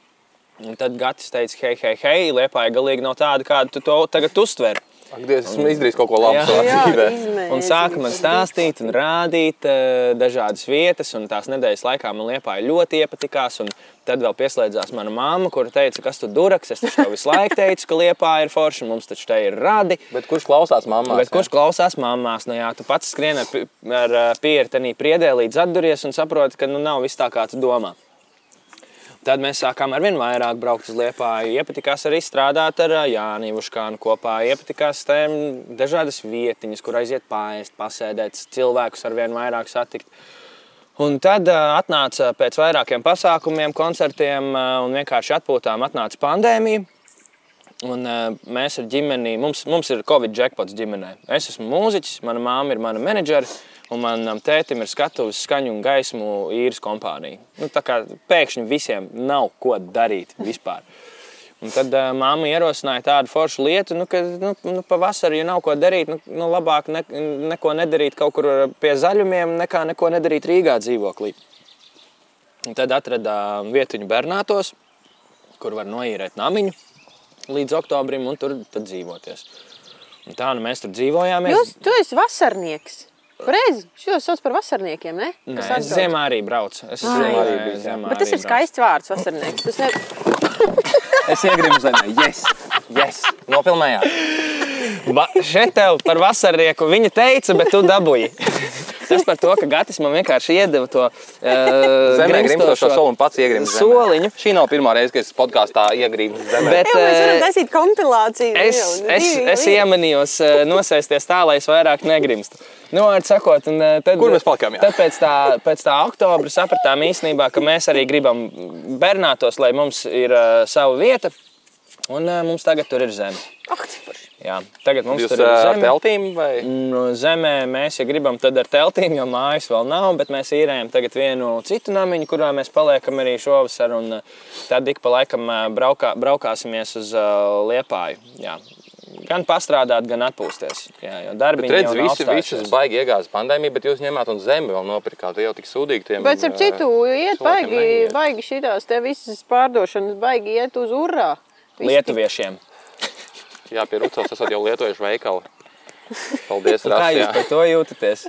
Un tad Gatis teica, hei, hei, hei, Liepāja galīgi nav tāda, kādu tu to tagad uztver. Dievs, esmu izdarījis kaut ko labu Jā. savā Jā, dzīvē. Un sāka man stāstīt un rādīt uh, dažādas vietas, un tās nedēļas laikā man Liepāja ļoti iepatikās. un Tad vēl pieslēdzās mana mamma, kur teica, kas tu duraks. Es taču visu laiku teicu, ka Liepāja ir forša, un mums taču te ir radi. Bet kurš klausās mammā? Bet kurš klausās mamās? Nu, jā, tu pats skrieni ar, ar pieru tenī priedē līdz atduries un saproti, ka nu, nav viss tā, kā tu domā. Tad mēs sākām ar vien vairāk braukt uz Liepāju. Iepatikās arī strādāt ar ā, Jāni Vuškānu kopā. Iepatikās tēm dažādas vietiņas, kur aiziet pāriest, pasēdēt, cilvēkus ar vien vairāk satikt. Un tad atnāca pēc vairākiem pasākumiem, koncertiem un vienkārši atpūtām atnāca pandēmija. Un, uh, mēs ar ģimeni, mums, mums ir Covid jackpots ģimenē. Es esmu mūziķis, mana māma ir mana menedžere, un manam tētim ir skatuves skaņu un gaismu īres kompānija. Nu, tā kā pēkšņi visiem nav ko darīt vispār. Un tad uh, māma ierosināja tādu foršu lietu, nu, ka nu, nu, pavasarī, ja nav ko darīt, nu, nu, labāk ne, neko nedarīt kaut kur pie zaļumiem, nekā neko nedarīt Rīgā dzīvoklī. Un tad atradām vietiņu Bernātos, kur var noīrēt namiņu līdz oktobrim un tur dzīvoties. Un tā nu mēs tur dzīvojāmies. Jūs, esi vasarnieks. Reiz, šo sauc par vasarniekiem, ne? Nē, es atbrauc. ziemā arī braucu. Es Ai. ziemā arī Arī biju. ziemā Bet tas ir skaists vārds, vasarnieks. Tas ne... Es iegribu zemē. Yes! yes. Nofilmējāt. Va, šeit tev par vasarnieku viņa teica, bet tu dabūji. Tas par to, ka Gatis man vienkārši iedeva to uh, grimstošo soli un pats zemē. soliņu. Šī nav pirmā reize, kad es podkāstā iegribu zemē. Bet, Jā, mēs varam eh, taisīt kompilāciju. Es, jau, es, divi es iemanījos eh, nosēsties tā, lai es vairāk negrimstu. Nu, var sakot, un, eh, tad, Kur mēs palikām, jā? Tad pēc tā, pēc tā oktobra sapratām īstenībā, ka mēs arī gribam bernātos, lai mums ir uh, sava vieta, un uh, mums tagad tur ir zeme. Ak, forši. Jā, tagad mums Jūs tur ir zeme. teltīm vai? Nu, zemē mēs, ja gribam, tad ar teltīm, jo mājas vēl nav, bet mēs īrējam tagad vienu citu namiņu, kurā mēs paliekam arī šovasar, un tad ik pa laikam braukā, braukāsimies uz Liepāju. Jā. Gan pastrādāt, gan atpūsties. Jā, Bet redz, visi, apstājušies. baigi iegāzās pandēmija, bet jūs ņēmāt un zemi vēl nopirkāt. Jau tik sūdīgi tiem. Bet, ap citu, iet baigi, neiet. baigi šitās te visas pārdošanas, baigi iet uz urā. Visi Lietuviešiem. Jā, pie Rucavas esat jau lietojuši veikalu. Paldies, Un Kā Rasi. jūs par to jūtaties?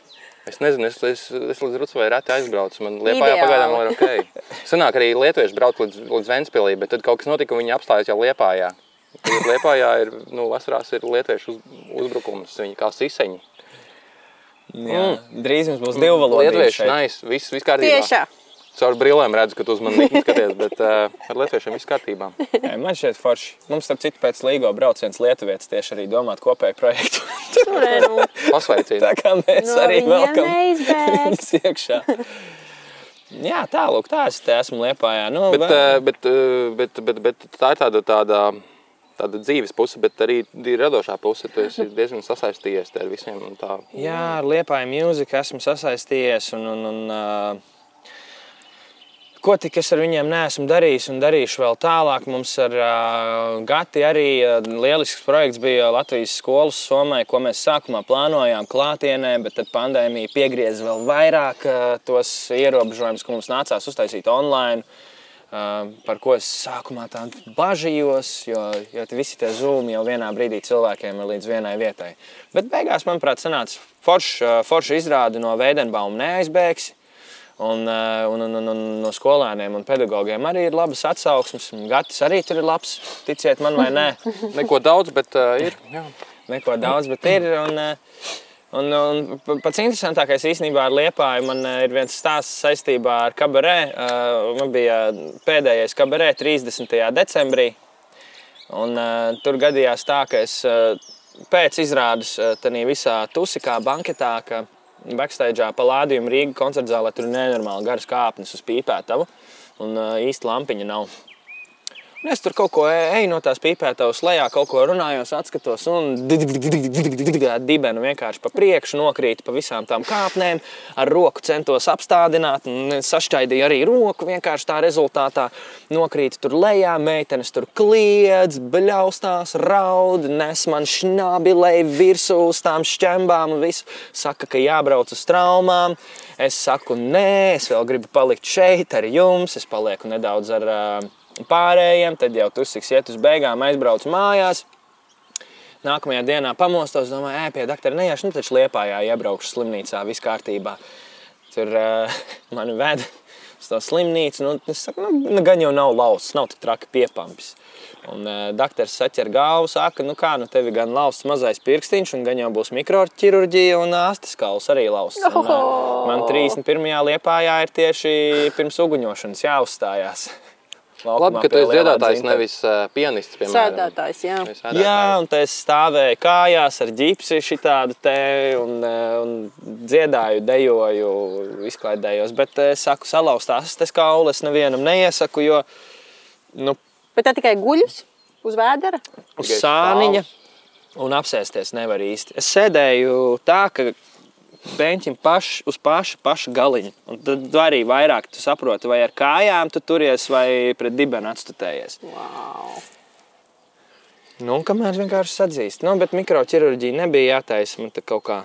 Es nezinu, es, es, es līdz Rucavai reti aizbraucu. Man Liepājā Ideāli. pagaidām vēl ir ok. Sanāk arī lietuvieši brauc līdz, līdz Ventspilī, bet tad kaut kas notika un viņi apstājās jau Liepājā. Tagad Liepājā ir, nu, vasarās ir lietuviešu uz, uzbrukums, viņi kā siseņi. Jā. Drīz mums būs divu valodu. Lietuvieši, nice, viss, viss kārtībā. Tiešā. Caur brīlēm redzu, ka tu uz mani skaties, bet uh, ar lietuviešiem viss kārtībā. Jā, man šķiet forši. Mums, starp citu, pēc Līgo brauc viens lietuvietis tieši arī domāt kopēju projektu. Nē, Pasveicīgi. Tā kā mēs no arī velkam neizbēgs. viņus iekšā. Jā, tālāk, tā es te esmu Liepājā. Nu, Bet, vēl- eh, bet, eh, bet, bet, bet tā ir tāda, tāda, tāda dzīves puse, bet arī radošā puse. Tu esi diezgan sasaistījies te ar visiem. un Tā. Jā, ar Liepāju mūziku esmu sasaistījies. Un, un, un, uh, ko tik es ar viņiem neesmu darījis un darīšu vēl tālāk. Mums ar uh, Gati arī uh, lielisks projekts bija Latvijas skolas Somai, ko mēs sākumā plānojām klātienē, bet tad pandēmija piegrieza vēl vairāk uh, tos ierobežojumus, ko mums nācās uztaisīt online. Uh, par ko es sākumā tā bažījos, jo, jo visi tie zūmi jau vienā brīdī cilvēkiem ir līdz vienai vietai. Bet beigās, manuprāt, sanāca forša forš izrāde no Veidenbauma neaizbēgs. Uh, un, un, un, un no skolēniem un pedagogiem arī ir labas atsauksmes. Gatis arī tur ir labs, ticiet man vai nē. Neko daudz, bet uh, ir. Jā. Neko daudz, bet ir. Un, uh, un, un pa- pats interesantākais īstenībā ar Liepāju man uh, ir viens stāsts saistībā ar kabarē. Uh, Man bija pēdējais kabarē 30. decembrī. Un, uh, tur gadījās tā, ka es uh, pēc izrādes uh, tajā visā tusikā, banketā, ka backstage'ā pa lādījumu Rīga koncerta zālē tur nenormāli garas kāpnes uz pīpētavu un īsti lampiņa nav. Un es tur kaut ko e- eju no tās pīpētavas lejā, kaut ko runājos, atskatos un dibenu vienkārši pa priekšu nokrīt pa visām tām kāpnēm. Ar roku centos apstādināt, un sašķaidīju arī roku. Vienkārši tā rezultātā nokrīt tur lejā, meitenes tur kliedz, bļaustās, raud, nes man šnabi lej virsū uz tām šķembām un visu. Saka, ka jābrauc uz traumām. Es saku, nē, es vēl gribu palikt šeit ar jums. Es palieku nedaudz ar uh, pārējiem, tad jau tur iet uz beigām, aizbraucu mājās. Nākamajā dienā pamostos, domāju, ej, pie doktora neiešu, nu taču liepājā iebraukšu slimnīcā, viss kārtībā. Tur uh, mani ved uz to slimnīcu, nu, es saku, nu, nu, gan jau nav lausts, nav tik traki piepampis. Un uh, doktors saķer galvu, saka, nu kā, nu tevi gan lausts mazais pirkstiņš, un gan jau būs mikroķirurģija un astes kauls arī lausts. Un, uh, man 31. liepājā ir tieši pirms uguņošanas jāuzstājās. Labi, ka tu esi dziedātājs, nevis uh, pianists. Piemēram. Sēdētājs, jā. Sēdētājs. Jā, un tā es stāvēju kājās ar ģipsi šitādu te un, un dziedāju, dejoju, izklaidējos. Bet es saku, salauztās tas kaulu es nevienam neiesaku, jo nu, Bet tā tikai guļus uz vēdera. uz sāniņa un apsēsties nevar īsti. Es sēdēju tā, ka beņķim paš, uz paša, paša galiņa. Un tad arī vairāk tu saproti, vai ar kājām tu turies, vai pret dibenu atstutējies. Wow. Nu, kamēr vienkārši sadzīst. Nu, bet mikroķirurģija nebija jātaisa man kaut kā.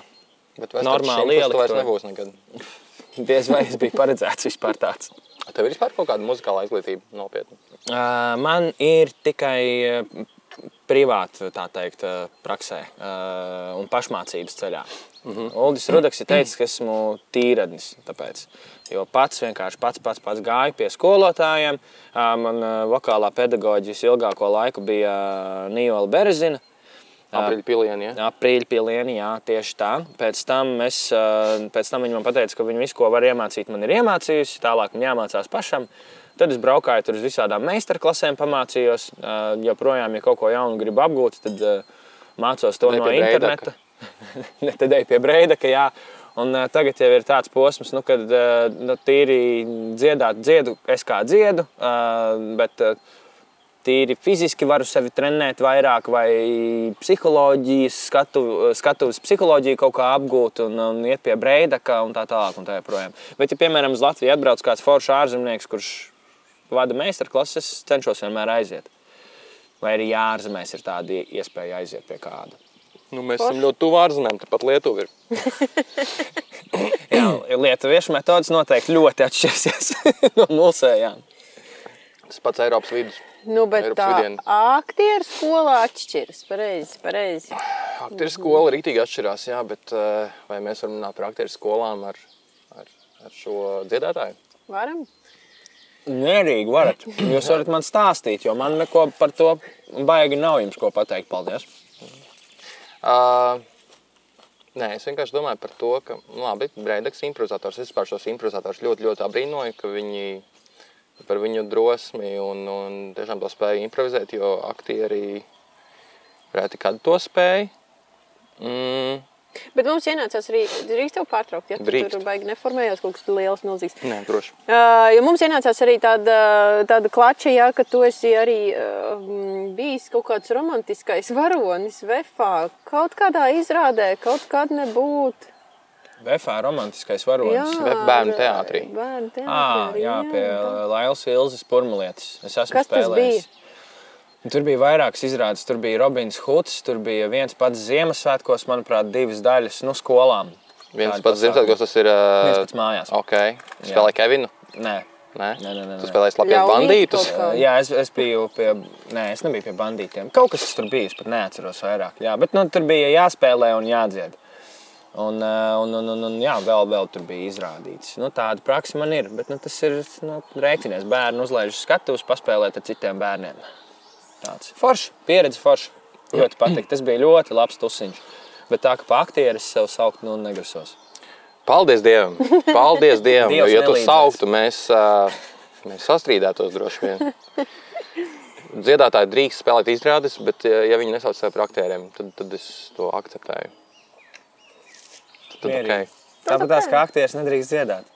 Bet vai Normāli tas vairs nebūs nekad. Diez vai es biju paredzēts vispār tāds. Tev ir vispār kaut kāda muzikāla izglītība nopietna. Uh, man ir tikai privāti, tā teikt, uh, praksē uh, un pašmācības ceļā. Mm -hmm. Uldis Rudaks ir teicis, ka esmu tīradnis. Tāpēc. Jo pats vienkārši pats, pats, pats gāju pie skolotājiem. Uh, man uh, vokālā pedagoģijas ilgāko laiku bija uh, Nījola Berezina. Aprīļa pilieni, ja? Aprīļa pilieni, jā, tieši tā. Pēc tam, es, pēc tam viņa man teica, ka viņa visu, ko var iemācīt, man ir iemācījusi. Tālāk man jāmācās pašam. Tad es braukāju tur uz visādām meistarklasēm, pamācījos. Joprojām, ja kaut ko jaunu gribu apgūt, tad mācos to no interneta. ne tad eju pie Breidaka, jā. Un ā, tagad jau ir tāds posms, nu, kad ā, nu, tīri dziedāt, dziedu, es kā dziedu, ā, bet ā, tīri fiziski varu sevi trenēt vairāk, vai psiholoģijas, skatu, skatuves psiholoģiju kaut kā apgūt un, un iet pie breidaka un tā tālāk. Un tā joprojām. Bet, ja, piemēram, uz Latviju atbrauc kāds foršs ārzemnieks, kurš vada meistarklases, es cenšos vienmēr aiziet. Vai arī ārzemēs ir tāda iespēja aiziet pie kāda. Nu, mēs esam ļoti tuvu ārzemēm, tāpat Lietuva ir. Jā, lietuviešu metodas noteikti ļoti atšķirsies no mūsējām. Tas pats Eiropas vidus. Nu, bet Eiropas tā vidieni. aktieru skolā atšķiras. Pareizi, pareizi. Aktieru skola rītīgi atšķirās, jā, bet eh, vai mēs varam runāt par aktieru skolām ar, ar, ar šo dziedātāju? Varam? Mierīgi varat. Jūs varat man stāstīt, jo man neko par to baigi nav jums ko pateikt. Paldies! Uh, nē, es vienkārši domāju par to, ka, nu, labi, Breidaks improvizators, es vispār šos improvizatorus ļoti, ļoti abrīnoju, ka viņi par viņu drosmi un, un tiešām to spēju improvizēt, jo aktieri reti kad to spēj. Mm, Bet mums ienācās arī, drīkst tev pārtraukt, ja tu tur baigi neformējās kaut kas liels, milzīgs. nē, droši. Uh, jo mums ienācās arī tāda, tāda klača, ja, ka tu esi arī uh, bijis kaut kāds romantiskais varonis Vefā. Kaut kādā izrādē, kaut kad nebūt. Vefā romantiskais varonis. Vef bērnu teātrī. Bērnu teātrī. À, arī, jā, pie Lailas Ilzas Purmulietes. Es esmu Kas tas spēlējis. Tur bija vairākas izrādes. Tur bija Robins Huds, tur bija viens pats Ziemassvētkos, manuprāt, divas daļas no skolām. Viens Tādi pats. Ziemassvētkos tas ir. Uh, Viens pats mājās. Ok, spēlē Kevinu. Nē, Nē, Nē, nē, nē, Tu spēlēji Ļaunīt bandītus. Jā, es, es biju pie. Nē, es nebiju pie bandītiem. Kaut kas tur bija, es pat neatceros vairāk. Jā, bet nu, tur bija jāspēlē un jādzied. Un, eh, un, un, un, un jā, vēl, vēl tur bija izrādīts. Nu, tāda praksa man ir. Bet nu, tas ir nu, rēķinies. Bērni uzlaiž skatuves, paspēlēt ar citiem bērniem. Tāds foršs, pieredze foršs. Ļoti patīk. Tas bija ļoti labs tusiņš. Bet tā kā pa aktieris sev saukt, nu, negrasos. Paldies Dievam! Paldies Dievam! jo, ja tu sauktu, mēs, mēs sastrīdētos droši vien. Dziedātāji drīkst spēlēt izrādes, bet, ja viņi nesauc sevi par aktieriem, tad, tad es to akceptēju. Tad, Mierīgi. okay. Tāpat tās kā aktieris nedrīkst dziedāt.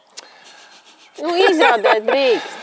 Nu, izrādēt drīkst.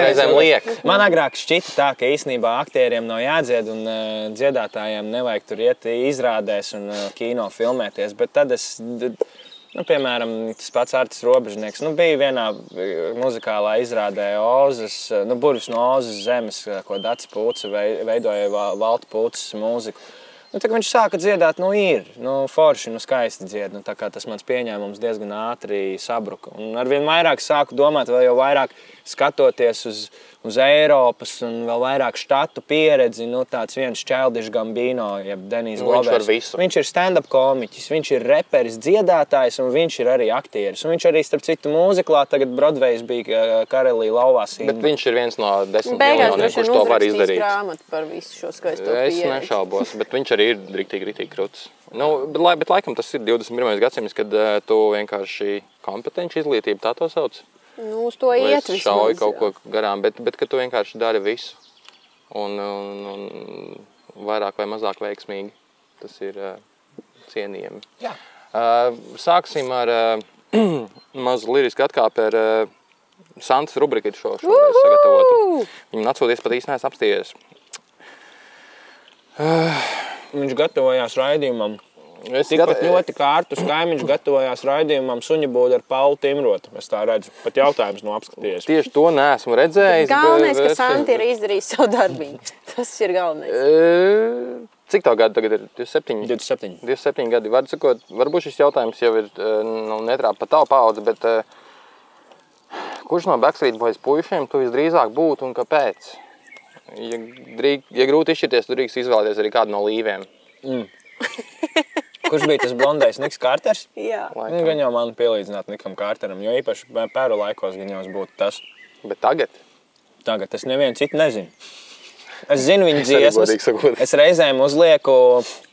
Reizēm liek. Man agrāk šķita tā, ka īstenībā aktieriem nav jādzied un uh, dziedātājiem nevajag tur iet izrādēs un uh, kino filmēties. Bet tad es, nu, piemēram, tas pats Artis Robežnieks, nu, bija vienā eh, muzikālā izrādē Ozas, nu, burvis no Ozas zemes, ko Dats vei- veidoja Va- Valta Pūces mūziku. Nu, tā, viņš sāka dziedāt, nu, ir nu, forši, nu, skaisti dzied. Nu, tas mans pieņēmums diezgan ātri sabruka. Un arvien vairāk sāku domāt, vēl vairāk skatoties uz, uz Eiropas un vēl vairāk štatu pieredzi. Nu, tāds viens Čeldišs Gambino, jeb Denijs Nu, viņš Glovers. visu. Viņš ir stand-up komiķis, viņš ir reperis, dziedātājs un viņš ir arī aktieris. Un viņš arī, starp citu, mūziklā tagad Broadway's bija Karelī lauvā Bet viņš ir viens no desmit miljoniem, kurš to var izdarīt. grāmatu par visu šo skaisto Es pieredzi. nešaubos, bet viņš arī ir rīktīgi, rīktīgi krūts. Nu, bet, lai, bet laikam tas ir 21. gadsimts, kad uh, tu vienkārši kompetenci izglītību tā to sauc. Nu, uz to iet es šauju vismaz. kaut ko garām, bet, bet ka tu vienkārši dari visu. Un, un, un vairāk vai mazāk veiksmīgi. Tas ir uh, cienījami. Jā. Uh, sāksim ar uh, mazu lirisku atkāpi ar uh, Santas rubriku šo šoreiz sagatavotu. Viņu atsūties pat neesmu apstījies. Viņš gatavojās raidījumam. Es Tikpat gat- ļoti kā Artus Kaimiņš gatavojās raidījumam Suņa būda ar Paulu Timrotu. Es tā redzu, pat jautājums no apskatījies. Tieši to neesmu redzējis. Galvenais, ka bet- Santi ir izdarījis savu darbiņu. Tas ir galvenais. E, Cik tā gadi tagad ir? 27. 27. 27 gadi. Var sakot, varbūt šis jautājums jau ir nu, netrāpa pa tavu paudzi, bet kurš no Backstreet Boys puišiem tu visdrīzāk būtu un kāpēc? Ja, drīk, ja grūti izšķirties, tad drīkst izvēlēties arī kādu no līviem. Kurš bija tas blondais Niks Kārters? Jā. Nu, gan jau man pielīdzināt Nikam Kārteram, jo īpaši pē- pēru laikos gan jau būtu tas. Bet tagad Tagad es nevienu citu nezinu. Es zinu viņu arī dziesmas. Es reizēm uzlieku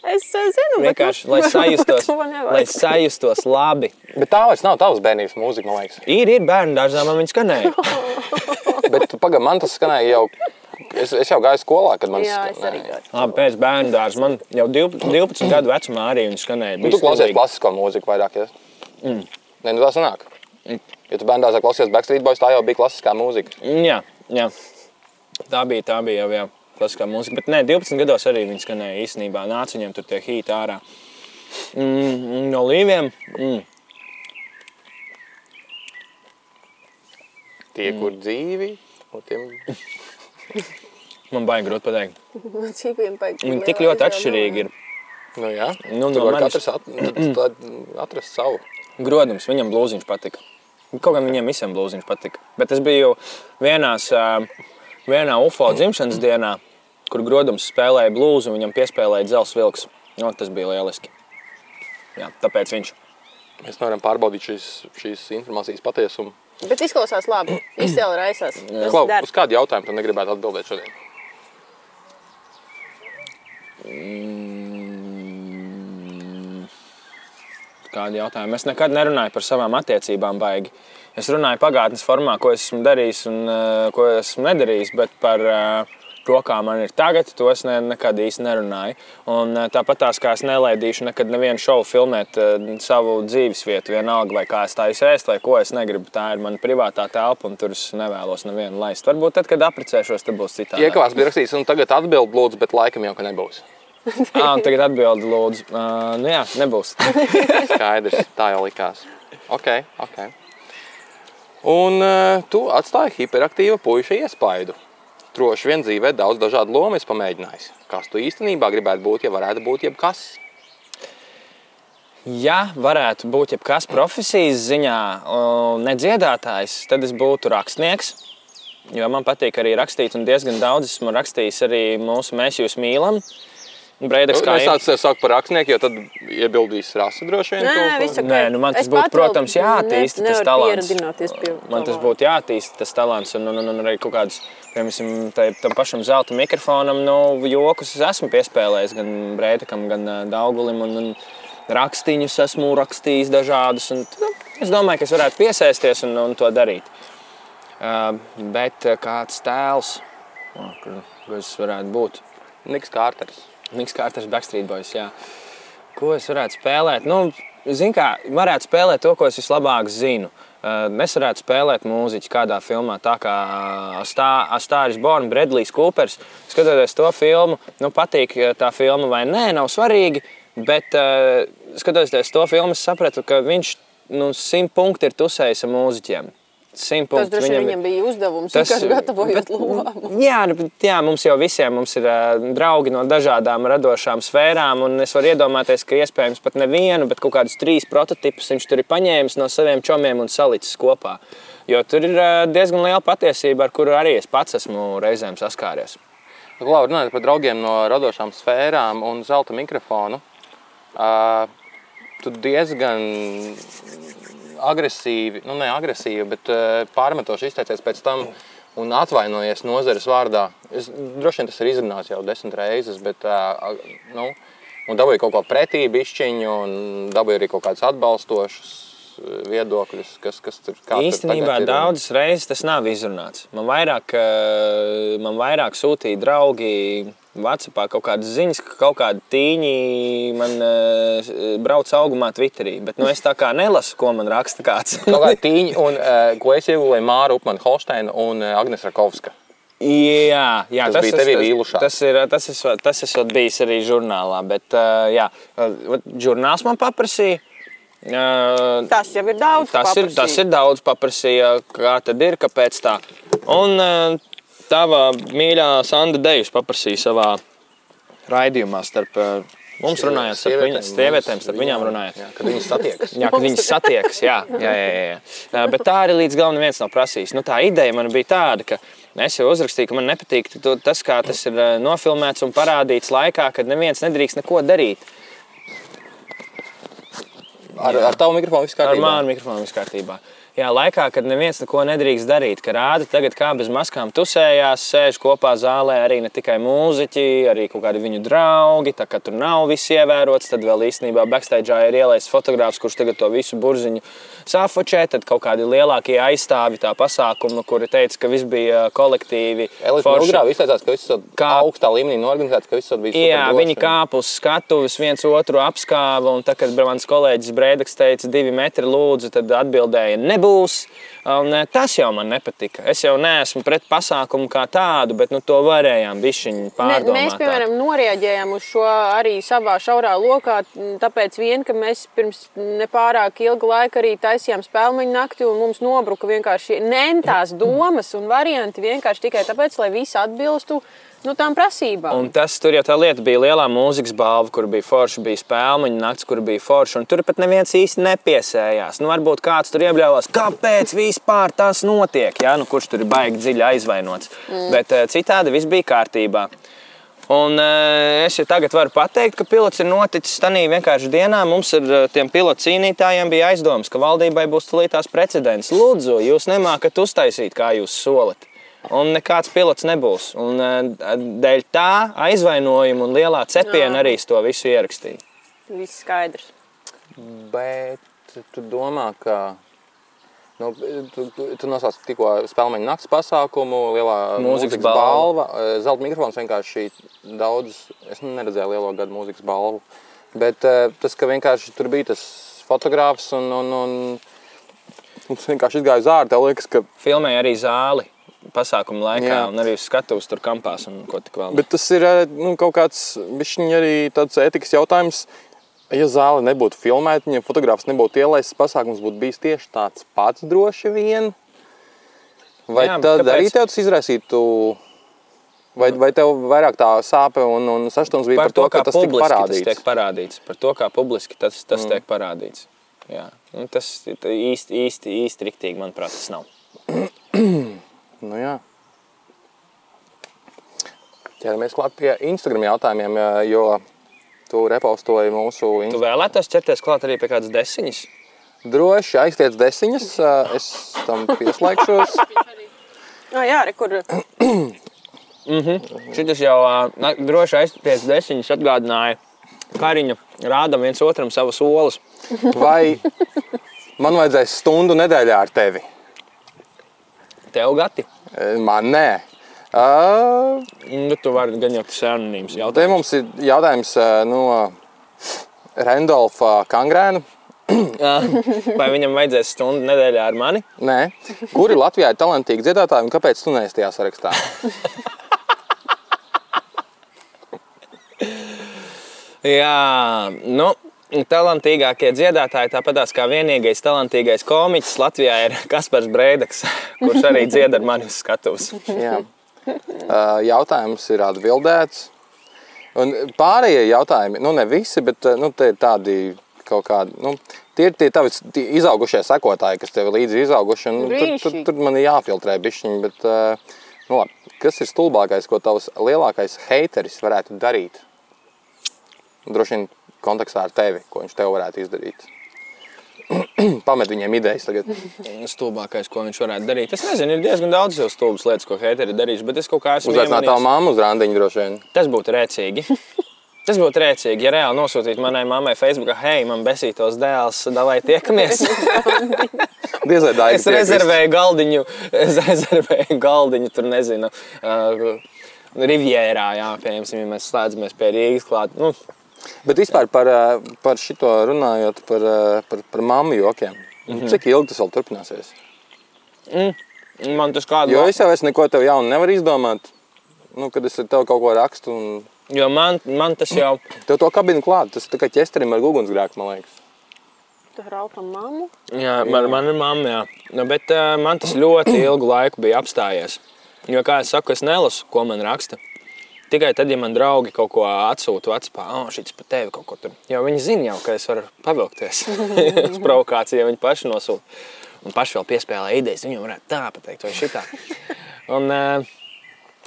Es zinu, bet vienkārši, nu, lai sajustos, lai sajustos labi. Bet tā vairs nav tavs bērnības mūzika, man liekas. Ir, ir bērnu dārzā, man viņa skanēja. Bet pagaidi, man tas skanēja jau. Es, es jau gāju skolā, kad man Jā, es arī skanēja. gāju. Labi, pēc bērnu dārza man jau 12, 12 gadu vecumā arī viņa skanēja. Nu, Bija tu klausies klasisko mūziku vairāk. Ja? Mm. Nē, nu tā sanāk. Ja tu bērnās klausies Backstreet Boys, tā jau bija klasiskā mūzika. Jā, jā. Tā bija, tā bija jau jā, klasiskā mūzika. Bet nē, 12 gados arī viņa skanēja īstenībā. Nāca viņam tur tie hīti ārā. Mm, no līviem. Mm. Tie, kur dzīvi, no tiem Man baigi grūti pateikt. Viņi tik ļoti atšķirīgi ir. Nu, jā, Nu, tur no var manis- katrs at, at, atrast savu. Grodums, viņam blūziņš patika. Kaut gan viņiem visiem blūziņš patika. Bet es biju vienās, vienā UFO dzimšanas dienā, kur Grodums spēlēja blūzi un viņam piespēlēja dzels vilks. No, tas bija lieliski. Jā, tāpēc viņš. Mēs nevaram pārbaudīt šīs, šīs informācijas patiesumu. Bet izklausās labi. Izcēla raisās. Klau, uz kādu jautājumu tu negribētu atbildēt šodien? Kādi jautājumi? Es nekad nerunāju par savām attiecībām, baigi. Es runāju pagātnes formā, ko esmu darījis un uh, ko esmu nedarījis, bet par uh, to, kā man ir tagad, to es ne, nekad īsti nerunāju. Un, uh, tāpat tās, kā es nelaidīšu nekad nevienu šovu filmēt uh, savu dzīves vietu, vienalga, vai kā es tā izēst, vai ko es negribu. Tā ir mana privātā telpa, un tur es nevēlos nevienu laist. Varbūt tad, kad apprecēšos, tad būs citādi. Iekavās bija rakstīts, un tagad atbild lūdzu, bet laikam jau ka nebūs. Ah, tagad atbildi, lūdzu. Uh, nu jā, nebūs. Skaidrs, tā jau likās. Ok, ok. Un uh, tu atstāji hiperaktīva puiša iespaidu. Droši vien dzīvē daudz dažādu lomu esi pamēģinājis. Kas tu īstenībā gribētu būt, ja varētu būt jebkas? Ja varētu būt jebkas profesijas ziņā, nedziedātājs, tad es būtu rakstnieks. Jo man patīk arī rakstīt, un diezgan daudz esmu rakstījis arī mūsu Mēs jūs mīlam. Breideks kā Es tādu sev saucu par rakstnieku, jo tad iebildīs rasa droši vien. Nē, ok. Nē, nu man tas Es būtu, protams, jāattīsta ne- tas talants. Man tas būtu jāattīsta, tas talants. Un, un, un, un arī kaut kādas, piemēram, tam pašam zelta mikrofonam, nu, jokus es esmu piespēlējis gan Breidekam, gan Daugulim. Un, un rakstīņus esmu rakstījis dažādus. Un, nu, es domāju, ka es varētu piesaisties un, un to darīt. Uh, bet kāds tēls, es varētu būt? Niks Kārters. Niks Kārtas Backstreet Boys. Jā. Ko es varētu spēlēt? Nu, Zinu, kā varētu spēlēt to, ko es vislabāk zinu. Uh, Es varētu spēlēt mūziķu kādā filmā, tā kā Stā- A Star is Born, Bredlijs Coopers. Skatoties to filmu, nu, patīk uh, tā filma vai nē, nav svarīgi. Bet, skatoties to filmu, es sapratu, ka viņš nu, simt punkti ir tusējis ar mūziķiem. Simt Tas droši vien Viņam- viņam bija uzdevums, Tas- kas gatavojot bet- lomu. Jā, nu, bet, jā, mums jau visiem mums ir draugi no dažādām radošām sfērām. un Es varu iedomāties, ka iespējams pat nevienu, bet kaut kādus trīs prototipus viņš tur ir paņēmis no saviem čomiem un salicis kopā. Jo tur ir diezgan liela patiesība, ar kuru arī es pats esmu reizēm saskāries. Labi, runājot par draugiem no radošām sfērām un zelta mikrofonu. Uh, tu diezgan agresīvi, nu ne agresīvi, bet uh, pārmetoši izteicies pēc tam un atvainojies nozares vārdā. Es, droši vien tas ir izrunāts jau desmit reizes, bet uh, nu, un dabūju kaut ko pretī bišķiņu un dabūju arī kaut kādus atbalstošus uh, viedokļus, kas, kas tur kā tur Īstenībā ir. daudzas reizes tas nav izrunāts. Man vairāk, eh, man vairāk sūtīja draugi Vācijā kaut kādas ziņas, ka kaut kāda tīņi man uh, brauc augumā Twitterī. Bet nu, es tā kā nelasu, ko man raksta kāds. Kaut kā tīņi, un, uh, ko es iegūlēju Māra Upmana Holsteina un uh, Agnes Rakovska. Jā, jā Tas bija tevī vīlušā. Tas ir, tas, ir, tas esot bijis arī žurnālā. Bet, uh, jā, žurnāls man paprasīja. Uh, Tas jau ir daudz. Tas ir, tas ir daudz paprasīja, kā tad ir, kāpēc tā. Un uh, tava mīļā Sandra Dejus paprasīja savā raidījumā starp uh, mums runājot, starp viņas sievietēm, starp viņām runājot. Jā, kad viņas satiekas. Jā, kad viņas satiekas, jā, jā, jā, jā. Uh, Bet tā arī līdz galam neviens nav prasījis. Nu, tā ideja man bija tāda, ka es jau uzrakstīju, ka man nepatīk tas, kā tas ir uh, nofilmēts un parādīts laikā, kad neviens nedrīkst neko darīt. Ar, ar tavu mikrofonu viss Ar kārtībā. mānu mikrofonu viss kārtībā. Jā, laikā, kad neviens neko nedrīkst darīt, ka rāda tagad, kā bez maskām tusējās, sēž kopā zālē arī ne tikai mūziķi, arī kaut kādi viņu draugi. Tā kā tur nav viss ievērots, tad vēl īstenībā backstage ir ielaists fotogrāfs, kurš tagad to visu burziņu safočē. Tad kaut kādi lielākie aizstāvi tā pasākuma, kuri teica, ka viss bija kolektīvi. Elīte forši. Milgrāva izteicās, ka viss Kā- augstā līmenī norganizēts, ka viss ir bijis Jā, viņi kāpa uz skatuves, viens otru apskāva. Un tad, kad mans kolēģis Brēdeks teica, divi metri lūdzu, tad atbildēja, nebūs. Un, tas jau man nepatika. Es jau neesmu pret pasākumu kā tādu, bet nu, to varējām bišķiņi Ne, pārdomāt. mēs, piemēram, noreaģējām uz šo arī savā šaurā lokā. Tāpēc, vien, ka mēs pirms nepārāk ilga laika arī taisījām spēļu nakti, un mums nobruka vienkārši nentās domas un varianti vienkārši tikai tāpēc, lai visi atbilstu nu, tām prasībām. Un tas tur jau tā lieta bija lielā mūzikas balva, kur bija forša, bija spēļu naktis, kur bija forša. un Tur pat neviens īsti nepiesējās. Nu, varbūt kāds tur iebļāvās, kāpēc vispār tas notiek. Jā, nu, kurš tur ir baigi dziļi aizvainots. Mm. Bet eh, citādi viss bija kārtībā. Un, uh, es jau tagad varu pateikt, ka pilots ir noticis tādā vienkārši dienā. Mums ar eh, tiem pilotu cīnītājiem bija aizdoms, ka valdībai būs tulītās precedents. Lūdzu, jūs nemākat uztaisīt, kā jūs solat. Un nekāds pilots nebūs. Un, uh, dēļ tā aizvainojuma un lielā cepiena arī to visu ierakstīju. Viss skaidrs. Bet tu domā, ka. Nu, tu, tu, nosauc tikko spēļu nakts pasākumu, lielā Mūzikas mūzikas balva. balva. Eh, Zelta mikrofons vienkārši daudz. Es neredzēju lielo gadu mūzikas balvu. Bet eh, tas, ka vienkārši tur bija tas fotogrāfs un, un, un, un tas vienkārši izgāja uz ārā, tev liekas, ka Filmēja arī zāli pasākuma laikā, Jā. un arī uz skatuves tur kampās un ko tik vēl. Bet tas ir eh, nu, kaut kāds bišķiņ arī tāds etikas jautājums. Ja zāle nebūtu filmēta, ja fotogrāfs nebūtu ielaists, pasākums būtu bijis tieši tāds pats droši vien. Vai Jā, tad kāpēc? arī tev tas izraisītu? Vai, vai tev vairāk tā sāpe un, un saštums bija par, par to, ka tas tika parādīts? Tas tiek parādīts. Par to, kā publiski tas, tas Mm. tiek parādīts. Jā. Nu, tas īsti, īsti, īsti riktīgi, manuprāt, tas nav. Nu, jā. ķeramies klāt pie Instagram jautājumiem, jo tu repostoji mūsu Tu Instagram. vēlētos ķerties klāt arī pie kādas desiņas? Droši aiztiec desiņas, es tam pieslēgšos. Ah, jā, re, kur Šis jau na, droši aizpēc desiņas atgādināja Kariņu. Rādam viens otram savas olas. Vai man vajadzēs stundu nedēļā ar tevi? Tev gati. Eh, Man nē. Uh, Nu, tu vari gan jau tas anonīms Te jautājums. mums ir jautājums eh, no Randolfa Kangrēna. Vai viņam vajadzēs stundu nedēļā ar mani? Nē, kuri Latvijā ir talantīgi dziedātāji un kāpēc tu neesi tajā sarakstā? Jā, nu, talantīgākie dziedātāji, tāpat kā vienīgais talantīgais komiķis Latvijā ir Kaspars Breidaks, kurš arī dzied ar mani uz skatuves. Jā. Jautājums ir atbildēts. Un pārējie jautājumi, nu ne visi, bet nu, tie ir tādi kaut kādi. Nu, Tie ir tie tavi tie izaugušie sekotāji, kas tev ir līdzi izauguši. un, Nu, tur, tur, tur man ir jāfiltrē bišķiņi, bet nu, labi. kas ir stulbākais, ko tavs lielākais heiteris varētu darīt? Droši vien kontekstā ar tevi, ko viņš tev varētu izdarīt. Pamet viņiem idejas tagad. Stulbākais, ko viņš varētu darīt. Es nezinu, ir diezgan daudz jau stulbas lietas, ko heiteri darījuši, bet es kaut kā esmu Uzaicināt tavu mammu uz randiņu droši vien. Tas būtu rēcīgi. Tas būtu rēcīgi, ja reāli nosūtītu manai mammai Facebookā, hei, man besītos dēls, davai tiekamies. Es rezervēju galdiņu, es rezervēju galdiņu, tur nezinu, uh, Rivjērā, jā, piemēram, ja mēs slēdzamies pie Rīgas klāt. Nu, Bet vispār par, ā, par šito runājot, par, ā, par, par mammu jokiem. Mm Mhm. -hmm. Cik ilgi tas vēl turpināsies? man tas kādu Jo es jau es neko tev jaunu nevaru izdomāt. Nu, kad es tev kaut ko rakstu, un jo man, man tas jau, tev to kabinu klāt, tas tā kā ķesterim ar ugunsgrēku, man liekas. tu raupam mammu. jā, man, man ir mamma, jā. Nu, bet uh, man tas ļoti ilgu laiku bija apstājies. Jo, kā es saku, es nelasu, ko man raksta. Tikai tad, ja man draugi kaut ko atsūta, atspā, oh, šis par tevi kaut ko tur. Jo viņi zina jau, ka es varu pavilkties uz provokāciju, ja viņi paši nosūta. Un paši vēl piespēlē idejas, viņam varētu tā pateikt, vai šitā. Un,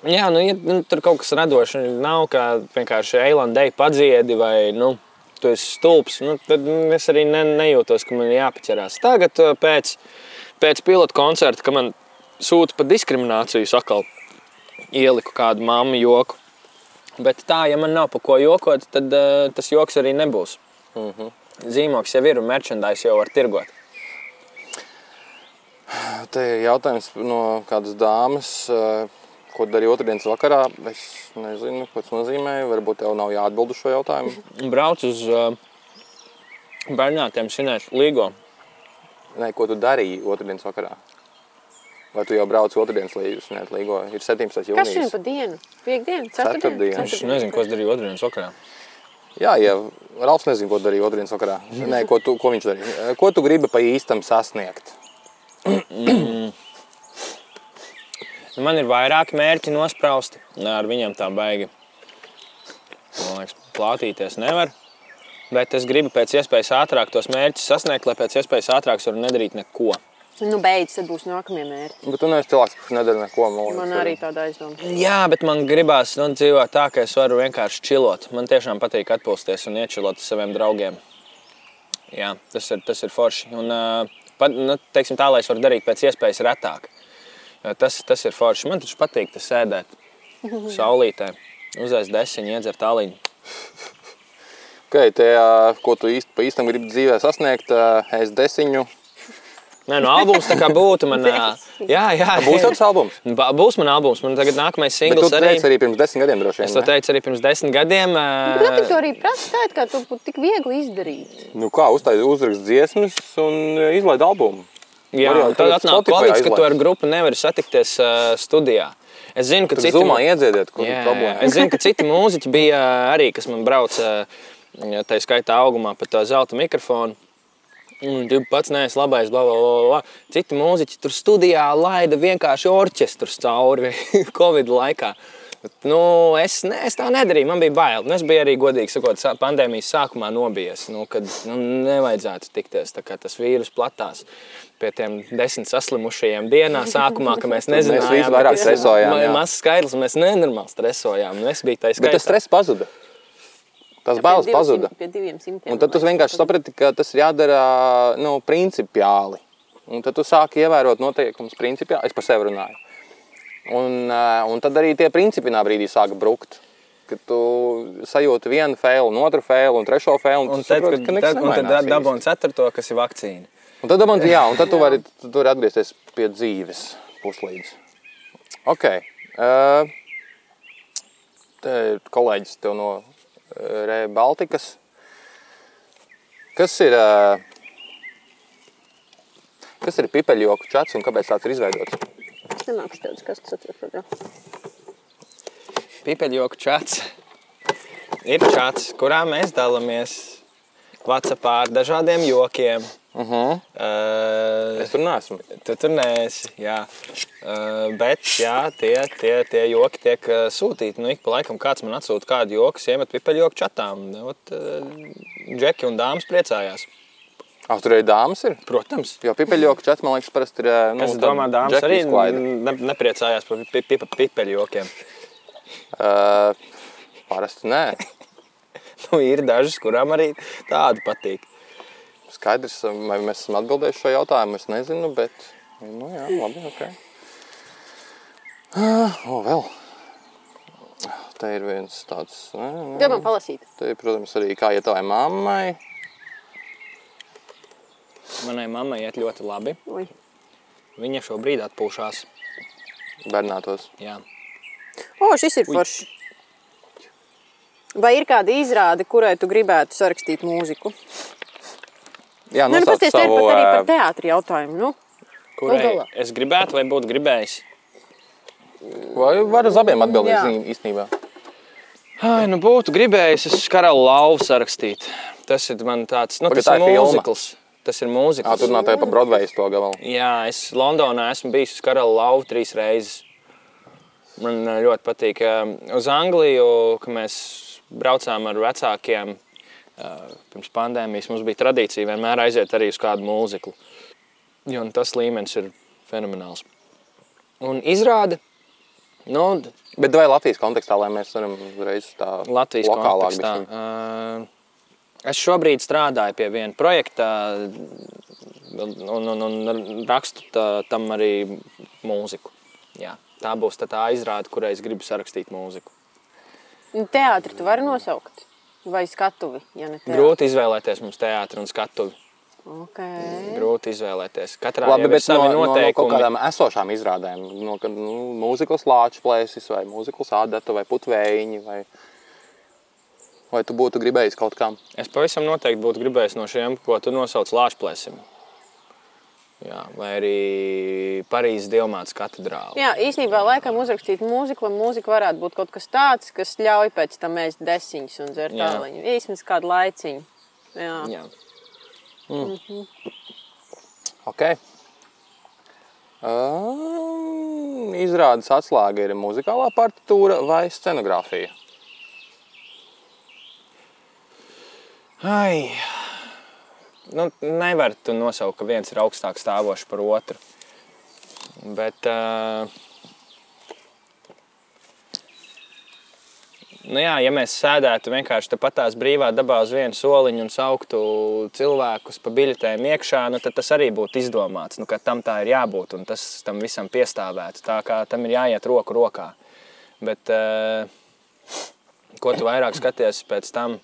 jā, nu, ja nu, tur kaut kas radošs nav, kā vienkārši eilandei padziedi vai, nu, tu esi stulbs, nu, tad es arī ne, nejūtos, ka man jāpaķerās. Tagad pēc, pēc pilota koncerta, kad man sūta par diskrimināciju sakal, ieliku kādu mammu joku. Bet tā, ja man nav par ko jokot, tad uh, tas joks arī nebūs. Mm -hmm. Zīmoks jau ir un merchandise jau var tirgot. Te ir jautājums no kādas dāmas, ā, ko darīja otrdienas vakarā. Es nezinu, ko tas nozīmē. Varbūt tev nav jāatbild uz šo jautājumu. Brauc uz uh, bērnātiem svinēt līgo. Nē, ko tu darīji otrdienas vakarā? Vai tu jau brauc otrdienas līdzi? Līgo ir 17. Kas šodien jūnijas. pa dienu? Piektdiena, Ceturtdiena. Es nezinu, ko es darīju otrdienas vakarā. Jā, ja Ralfs nezina, ko darīja otrdienas vakarā. Nē, ko, tu, ko viņš darīja. Ko tu gribi pa īstam sasniegt? Man ir vairāki mērķi nosprausti. Ar viņiem tā baigi. Man liekas, plātīties nevar. Bet es gribu pēc iespējas ātrāk tos mērķus sasniegt, lai pēc iespējas ātrāk varu nedarīt neko. Nu, beidz, tad būs nākamie mērķi. Bet tu neesi cilvēks, kurš nedara neko. man liekas. Man arī tāda aizdoma. Jā, bet man gribās nu, dzīvot tā, ka es varu vienkārši čilot. Man tiešām patīk atpūsties un iečilot ar saviem draugiem. Jā, tas ir, tas ir forši. Un, pat, nu, teiksim, tā, lai es varu darīt pēc iespējas retāk. Tas, tas ir forši. Man taču patīk tas sēdēt saulītē, uzēst desiņu, iedzert tāliņu. Okay, te, ā, ko tu īsti, pa īstam gribi dzīvē sasniegt? Es desiņu. Nē, no albums tā kā būtu. Man, jā, jā, Būs tas albums. Ba- Būs man albums. Man tagad nākamais singls arī. teici arī pirms desmit gadiem droši Es to vien. teicu arī pirms desmit gadiem. Bet ā, kāpēc tu arī tādu, kā tu būtu tik viegli izdarīt? Nu kā, uztaisīt uzrakst dziesmas un izlaid albumu. Jā, Var jau un tad atnāk Covid, ka tu ar grupu nevari satikties uh, studijā. Es zinu, ka Tad citi, zumā iedziediet, kur jā, problēma. es zinu, ka citi mūziķi bija arī, kas man brauca, tā skaitā augumā par to zelta mikrofonu. Un tu pats neesi labais, bla, bla, bla, bla. Citi mūziķi tur studijā laida vienkārši orķestrus cauri Covid laikā. Nu, es, ne, es tā nedarīju, man bija bail. Nu, es biju arī godīgi sakot, pandēmijas sākumā nobijies, nu, kad nu, nevajadzētu tikties. Tas vīrus platās pie tiem desmit saslimušajiem dienā, sākumā, ka mēs nezinājām. tas ir. Mazs skaidrs, mēs nenormāli stresojām. Nu, es biju tā Bet tas stress pazuda. Tas bailes pazuda. Un tad tu vienkārši saprati, ka tas ir jādara nu, principiāli. Un tad tu sāki ievērot noteikumus principiāli. Es par sevi runāju. Un, eh, un tad arī tie principi vienā brīdī sāka brukt. Kad tu sajūti vienu fēlu, un otru fēlu, un trešo fēlu, un, Un tu tad, saproti, ka tad, un tad dabūjām ceturto, kas ir vakcīna. Un tad, man, jā, un tad tu vari, tu vari atgriezties pie dzīves puslīdz. Ok. Uh, te ir kolēģis tev no uh, Re Baltikas. Kas ir, uh, kas ir pipeļoku čats un kāpēc tāds ir izveidots? Es nemāku šķiet, kas tas atver. Pipeļoku čats ir čats, kurā mēs dalāmies WhatsApp ar dažādiem jokiem. Uh -huh. Uh, Es tur neesmu. tu tur neesi, jā. Uh, bet jā, tie, tie, tie joki tiek uh, sūtīti. Nu, ik pa laikam kāds man atsūta kādu joku, iemet pipeļoku čatā. un, Ot, uh, džeki un dāmas priecājās. Ah, tur arī dāmas ir. Protams. Jo pipeļoku čats, man liekas, parasti ir. Nu, Es domāju, dāmas arī ne, nepriecājās par pi, pi, pipeļokiem. Uh, parasti nē. Nu, ir dažas, kurām arī tādu patīk. Skaidrs, vai mēs esam atbildējuši šo jautājumu, es nezinu, bet, nu jā, labi, ok. Uh, o, vēl. Te ir viens tāds. Domā palasīt. Te ir, protams, arī kā iet tavai mammai. Manai mammai iet ļoti labi. Ui. Viņa šobrīd atpūšās. Bernātos. Jā. O, šis ir foršs. Vai ir kāda izrāde, kurai tu gribētu sarakstīt mūziku? Jā, Nu, nu pasties, savu, pat arī par teātri jautājumu. Nu, Kurai es gribētu, vai būtu gribējis? vai var uz abiem atbildēt, Jā. īstenībā. Ai, nu būtu gribējis es karalu lauvu sarakstīt. Tas ir man tāds, nu, Pagaid, tas tā ir ir filma? mūzikls. Tas ir Jā, mūzikls. tur nav tā pa Broadway to gabalu. Jā, es Londonā esmu bijis uz karalu lauvu trīs reizes. Man ļoti patīk. Uz Angliju, kad mēs braucām ar vecākiem pirms pandēmijas, mums bija tradīcija vienmēr aiziet arī uz kādu mūziklu. Jo tas līmenis ir fenomenāls. Un izrāda, nu, Bet vai Latvijas kontekstā, lai mēs varam uzreiz tā Latvijas lokālāk kontekstā. bišķiņ? Uh, es šobrīd strādāju pie viena projekta un, un, un rakstu tā, tam arī mūziku. Jā, tā būs tā, tā izrāde, kurai es gribu sarakstīt mūziku. nu, teātri tu vari nosaukt. Vai skatuvi, ja? Grūti izvēlēties mums teātri un skatuvi. Okay. Grūti izvēlēties. Katrā Labi, bet no, savi no, no kaut kādām esošām izrādēm, no kad, nu, mūziklas lāču plēsis, vai mūziklas ādata, vai putvējiņi, vai, vai tu būtu gribējis kaut kam? Es pavisam noteikti būtu gribējis no šiem, ko tu nosauc Lāčplēsim. Jā, vai arī Parīzes Dievmātes katedrāle. Jā, īstenībā laikam uzrakstīt mūziku, mūzika varētu būt kaut kas tāds, kas ļauj pēc tam ēst desiņus un dzert tāliņu. Īsmēs kādu laiciņu. Jā. Jā. Ok. Um, izrādes atslēga ir muzikālā partitūra vai scenogrāfija? Ai, nu, nevar tu nosaukt, ka viens ir augstāk stāvošs par otru. Bet, uh, nu jā, ja mēs sēdētu vienkārši tepat tās brīvā dabā uz vienu soliņu un sauktu cilvēkus pa biļetēm iekšā, nu, tad tas arī būtu izdomāts. Nu, ka tam tā ir jābūt un tas tam visam piestāvētu. Tā kā tam ir jāiet roku rokā. Bet, uh, ko tu vairāk skaties pēc tam?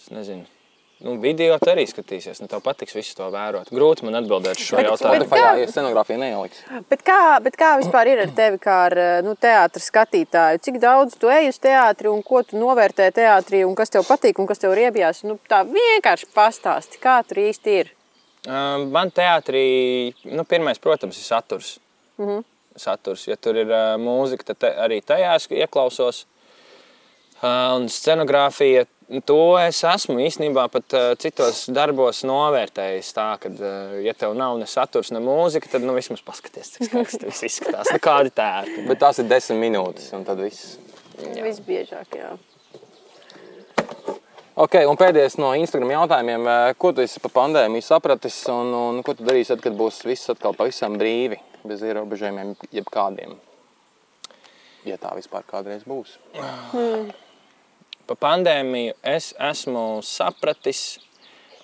Es nezinu. Nu, video tu arī skatīsies. Nu, tev patiks visu to vērot. Grūti man atbildēt uz šo Bet- jautājumu. bet- kā- ja scenogrāfija neieliks. Bet kā, bet kā vispār ir ar tevi, kā ar nu, teātris skatītāju? Cik daudz tu ej uz teātri un ko tu novērtē teātrī, un kas tev patīk un kas tev riebjās? Nu, tā vienkārši pastāsti, kā tur īsti ir. Man teātrī, nu, pirmais, protams, ir saturs. Mhm. saturs. Ja tur ir mūzika, tad te, arī tajā es ieklausos. Uh, un scenogrāfija, to es esmu īstenībā pat uh, citos darbos novērtējis. Tā, ka, uh, ja tev nav ne saturs, ne mūzika, tad nu, vismaz paskaties, cik skaisti tas izskatās. Nu, kādi tērpi. Bet tās ir desmit minūtes, un tad viss. Visbiežāk, jā. Ok, un pēdējais no Instagram jautājumiem. eh, Ko tu esi par pandēmiju sapratis, un, un ko tu darīsi, tad, kad būs viss atkal pavisam brīvi, bez ierobežojumiem, jebkādiem? Ja tā vispār kādreiz būs. Pa pandēmiju es esmu sapratis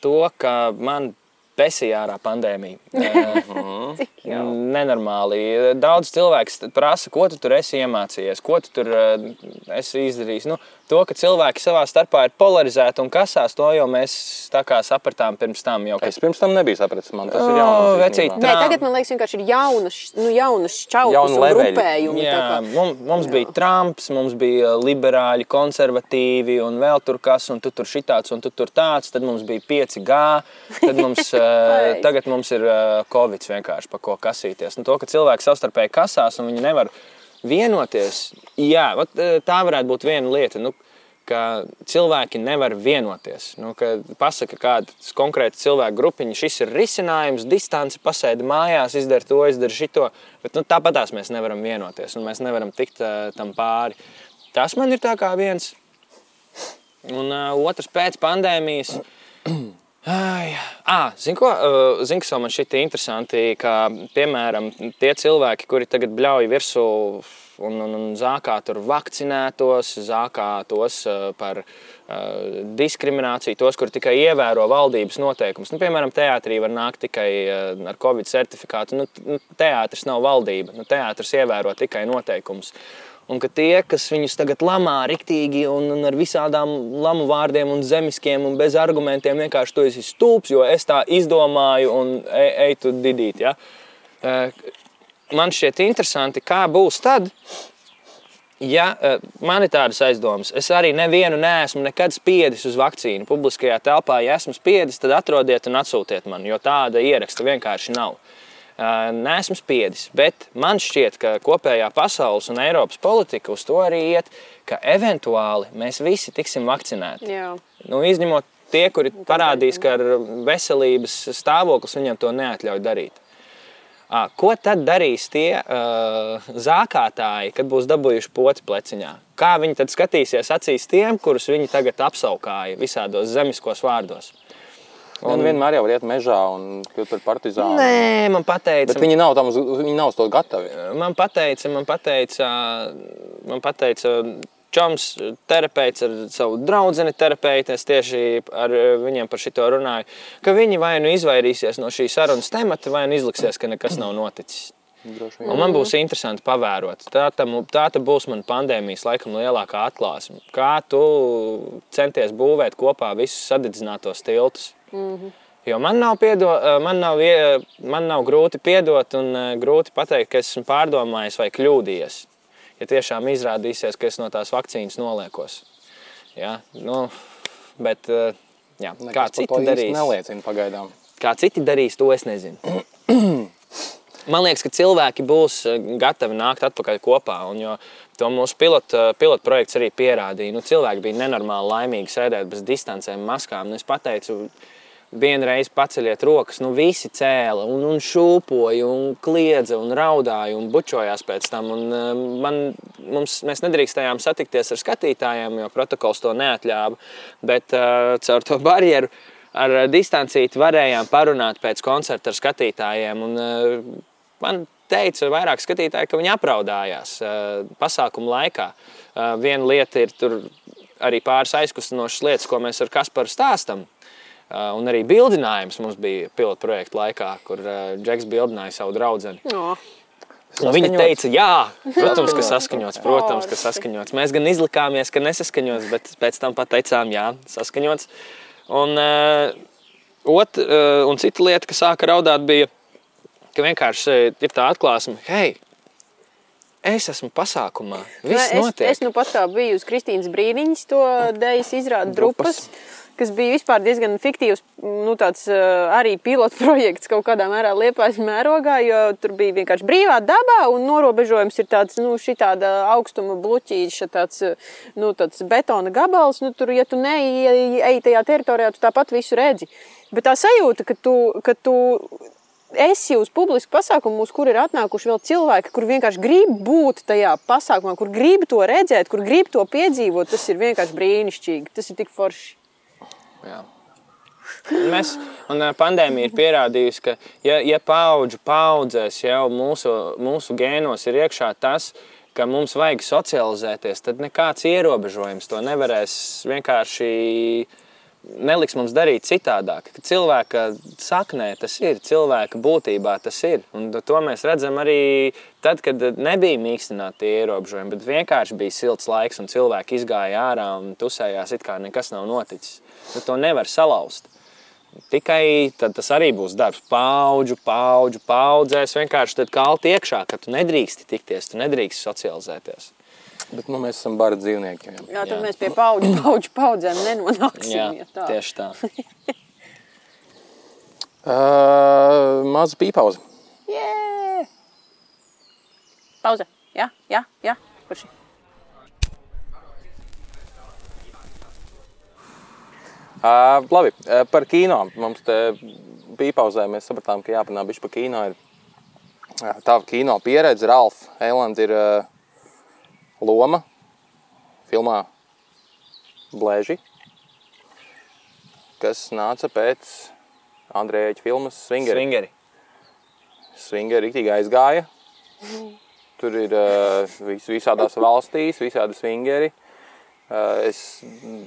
to, ka man besīja ārā pandēmija. Cik jau. Nenormāli. Daudz cilvēku prasa, ko tu tur esi iemācījies, ko tu tur eh, esi izdarījis. Nu, to, ka cilvēki savā starpā ir polarizēti un kasās, to jau mēs sapratām pirms tam. Jau, ka Es pirms tam nebiju sapratis, man tas ir O, jauns. vecīt. Nē, Tā. tagad man liekas, vienkārši ir jaunas, nu, jaunas un leveļi. grupējumi. Jā, kā- mums, mums bija Trumps, mums bija liberāļi, konservatīvi un vēl tur kas, un tu tur šitāds, un tu tur tāds. Tad mums bija 5G, tad mums, eh, tagad mums ir eh, Covid vienkārši pa ko kasīties. Un to, ka cilvēki savstarpēji kasās un viņi nevar vienoties, jā, vat, eh, tā varētu būt viena lieta. Nu, ka cilvēki nevar vienoties. Nu, ka pasaka, kāda konkrēta cilvēka grupiņa, šis ir risinājums, distance, pasēdi mājās, izdara to, izdara šito. Bet nu, tāpatās mēs nevaram vienoties un mēs nevaram tikt uh, tam pāri. Tas man ir tā kā viens. Un uh, otrs pēc pandēmijas. Ai, ah, Zini, ko zin, kas man šķiet interesanti, ka, piemēram, tie cilvēki, kuri tagad bļauj virsū un, un, un zākā tur vakcinētos, zākā tos par uh, diskrimināciju, tos, kuri tikai ievēro valdības noteikumus. Nu, piemēram, teātrī var nākt tikai ar covid certifikātu. Nu, nu, teātris nav valdība, nu, teātris ievēro tikai noteikumus. Un ka tie, kas viņus tagad lamā riktīgi un, un ar visādām lamu vārdiem un zemiskiem un bez argumentiem, vienkārši tu esi stulbs, jo es tā izdomāju un ej, ej tu didīt. Ja? Eh, Man šķiet interesanti, kā būs tad, ja eh, man ir tādas aizdomas. Es arī nevienu neesmu nekad spiedis uz vakcīnu publiskajā telpā. Ja esmu spiedis, tad atrodiet un atsūtiet man, jo tāda ieraksta vienkārši nav. Uh, Nesmu spiedis, bet man šķiet, ka kopējā pasaules un Eiropas politika uz to arī iet, ka eventuāli mēs visi tiksim vakcinēti. Jā. Nu, izņemot tie, kuri parādīs, ka ar veselības stāvoklis viņam to neatļauj darīt. Ko tad darīs tie uh, zākātāji, kad būs dabūjuši poti pleciņā? Kā viņi tad skatīsies acīs tiem, kurus viņi tagad apsaukāja visādos zemiskos vārdos? Un vienmēr jau var iet mežā un kļūt par partizānu. Nē, man pateica, Bet viņi nav, tam, uz- viņi nav uz to gatavi. man pateica, man pateica, man pateica Čoms, terapeits ar savu draugu terapeitu, es tieši ar viņiem par šo runāju, ka viņi vai nu izvairīsies no šīs sarunas temata, vai nu izliksies, ka nekas nav noticis. Un man būs interesanti pavērot. Tā, tam, tā ta būs mana pandēmijas laikam lielākā atklāsme. Kā tu centies būvēt kopā visus sadedzinātos tiltus? Jo man nav, piedo, man, nav, man nav grūti piedot un eh, grūti pateikt, ka esmu pārdomājis vai kļūdījies. Ja tiešām izrādīsies, ka es no tās vakcīnas noliekos. Ja? Nu, bet, eh, jā, kā Nekas to citi darīs? Neliecina pagaidām. Kā citi darīs, to es nezinu. Man liekas, ka cilvēki būs eh, gatavi nākt atpakaļ kopā. Un, to mūsu pilota pilot projekts arī pierādīja. Nu, cilvēki bija nenormāli laimīgi sēdēt bez distancēm, maskām. Un es pateicu, vienreiz paceļiet rokas. Nu, visi cēla un, un šūpoja, un kliedza, un raudāja un bučojās pēc tam. Un, eh, man, mums, mēs nedrīkstējām satikties ar skatītājiem, jo protokols to neatļāva. Bet uh, caur to barjeru ar distancīti varējām parunāt pēc koncerta ar skatītājiem. Un, uh, man teica vairāk skatītāji, ka viņi apraudājās uh, pasākuma laikā. Uh, viena lieta ir tur arī pāris aizkustinošas lietas, ko mēs ar Kasparu stāstam. Uh, un arī bildinājums mums bija pilota projekta laikā, kur uh, Džeks bildināja savu draugu. No. Un viņa teica, jā, protams, ka saskaņots. Protams, ka saskaņots. Mēs gan izlikāmies, ka nesaskaņots, bet pēc tam pateicām, jā, saskaņots. Un, uh, ot, uh, un cita lieta, kas sāka raudāt, bija, ka vienkārši ir tā atklāsme, hei, es esmu pasākumā. Viss es, notiek. es nu pat kā biju uz Kristīnas brīniņas to dejas izrādu Drupas. drupas. kas bija vispār diezgan fiktīvs, nu, tāds arī pilotu projekts kaut kādā mērā liepais mērogā, jo tur bija vienkārši brīvā dabā un norobežojums ir tāds, nu, šitāda augstuma bluķīša, tāds, nu, tāds betona gabals, nu, tur, ja tu neej tajā teritorijā, tu tāpat visu redzi. Bet tā sajūta, ka tu, ka tu esi uz publisku pasākumu, uz kur ir atnākuši vēl cilvēki, kur vienkārši grib būt tajā pasākumā, kur grib to redzēt, kur grib to piedzīvot, tas ir vienkārši brīnišķīgi. Tas ir tik forši. Jā. Mēs, un pandēmija ir pierādījusi, ka, ja, ja paudžu paudzēs jau mūsu, mūsu gēnos ir iekšā tas, ka mums vajag socializēties, tad nekāds ierobežojums to nevarēs vienkārši neliks mums darīt citādāk. Ka cilvēka saknē tas ir, cilvēka būtībā tas ir. Un to mēs redzam arī tad, kad nebija mīkstināti ierobežojumi, bet vienkārši bija silts laiks un cilvēki izgāja ārā un tusējās, it kā nekas nav noticis. Nu, to nevar salauzt. Tikai tad tas arī būs darbs. Paudžu, paudžu, paudzēs. Vienkārši tad kalti iekšā, ka tu nedrīksti tikties, tu nedrīksti socializēties. Bet nu, mēs esam bara dzīvnieki. Jā. Jā, tad Jā. mēs pie paudžu, paudžu paudzēm nenonāksim. Jā, ja tā. tieši tā. Uh, Maza pīpauze. Jē! Pauze. Jā, jā, jā. Kurši? Uh, labi, uh, par kino. Mums te bija pauzē, mēs sapratām, ka jāpanāk bišķi par kino. Ir. Uh, Tava kino pieredze, Ralf Eilands ir uh, loma filmā Blēži, kas nāca pēc Andrēja filmas Swingeri. Svingeri. Swingeri riktīgi aizgāja. Tur ir uh, vis, visādās valstīs, visādi swingeri. Uh, es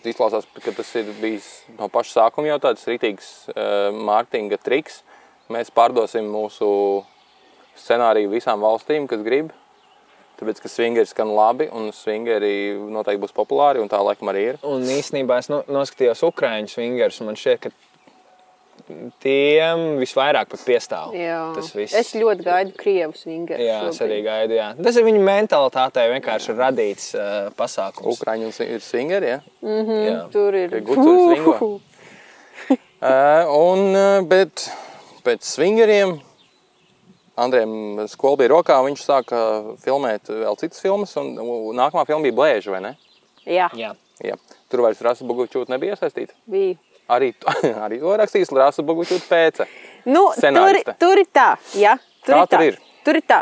izklausās, ka tas ir bijis no paša sākuma jau tāds rītīgs uh, mārketinga triks. Mēs pārdosim mūsu scenāriju visām valstīm, kas grib. Tāpēc, ka swingeri skan labi un swingeri noteikti būs populāri un tā laikam arī ir. Un īstenībā es no, noskatījos Ukrāņu swingerus, un man šķiet, ka tiem visvairāk pat piestāv. Jā. Tas viss. Es ļoti gaidu Krievu svingeru. Jā, es arī gaidu. Jā. Tas ir viņu mentalitātei vienkārši radīts uh, pasākums. Swi- ir swingeri, ja? Jā. Tur ir svingo. Uh, un, uh, bet pēc swingeriem Andrejam skola bija rokā, un viņš sāka filmēt vēl citas filmas, un nākamā filma bija Blēža, vai ne? Jā, Jā. Jā. Tur vairs Rasa Bogučūta nebija iesaistīta. bija. Arī, arī to rakstīs Rasa Bogučūta pēce. Nu, tur, Scenāriste. tur ir tā, jā, tur, Kā ir tā. tur ir? tur ir tā,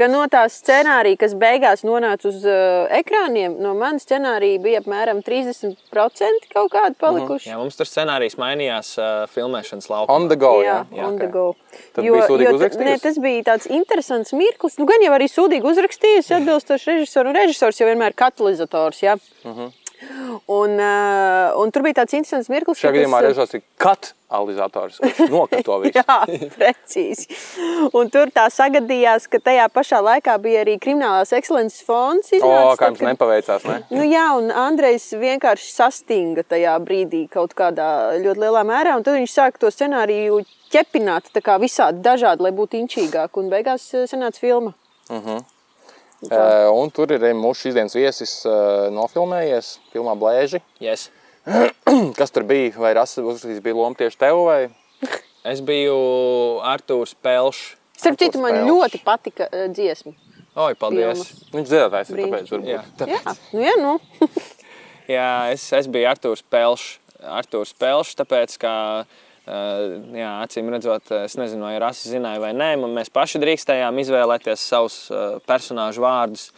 ka no tā scenārija, kas beigās nonāca uz uh, ekrāniem, no manas scenārija bija apmēram 30% kaut kādi palikuši. Jā, mums tur scenārijs mainījās uh, filmēšanas laukumā. On the go, jā. jā, on jā, the go. Tad ta- uzrakstījusi? nē, tas bija tāds interesants mirklis. Nu, gan jau arī sūdīgi uzrakstījusi, atbilstoši režisoru. Un režisors jau vienmēr ir katalizators. Ja? Uh Mhm. -huh. un, uh, un tur bija tāds interesants mirklis, Šajā gadījumā uh, režisors ir katalizators, kurš nokat to visu. Jā, precīzi. Un tur tā sagadījās, ka tajā pašā laikā bija arī Kriminālās ekscelences fonds. O, iznācis, kā tad, jums kad- nepaveicās, ne? Nu, jā, un Andrejs vienkārši sastinga tajā brīdī kaut kādā ļoti lielā mērā. un Tad viņš sāka to scenāriju ķepināt tā kā visādi dažādi, lai būtu inčīgāk. Un beigās eh, sanāca filma. Uh, un tur ir mūsu šīsdienas viesis uh, nofilmējies filmā Blēži. Yes. Kas tur bija? Vai uzrakstījis bija loma tieši tev? Vai? Es biju Artūrs Pelšs. Starp citu, man spēles. ļoti patika uh, dziesma. Oi, paldies! Filmas. Viņš dziedātājs ir, tāpēc varbūt. Jā. Jā, nu, jā, nu. Jā, es, es biju Artūrs Pelšs. Artūrs Pelšs, tāpēc, ka, uh, jā, acīm redzot, es nezinu, vai Rasa zināja vai nē, un mēs paši drīkstējām izvēlēties savus uh, personāžu vārdus.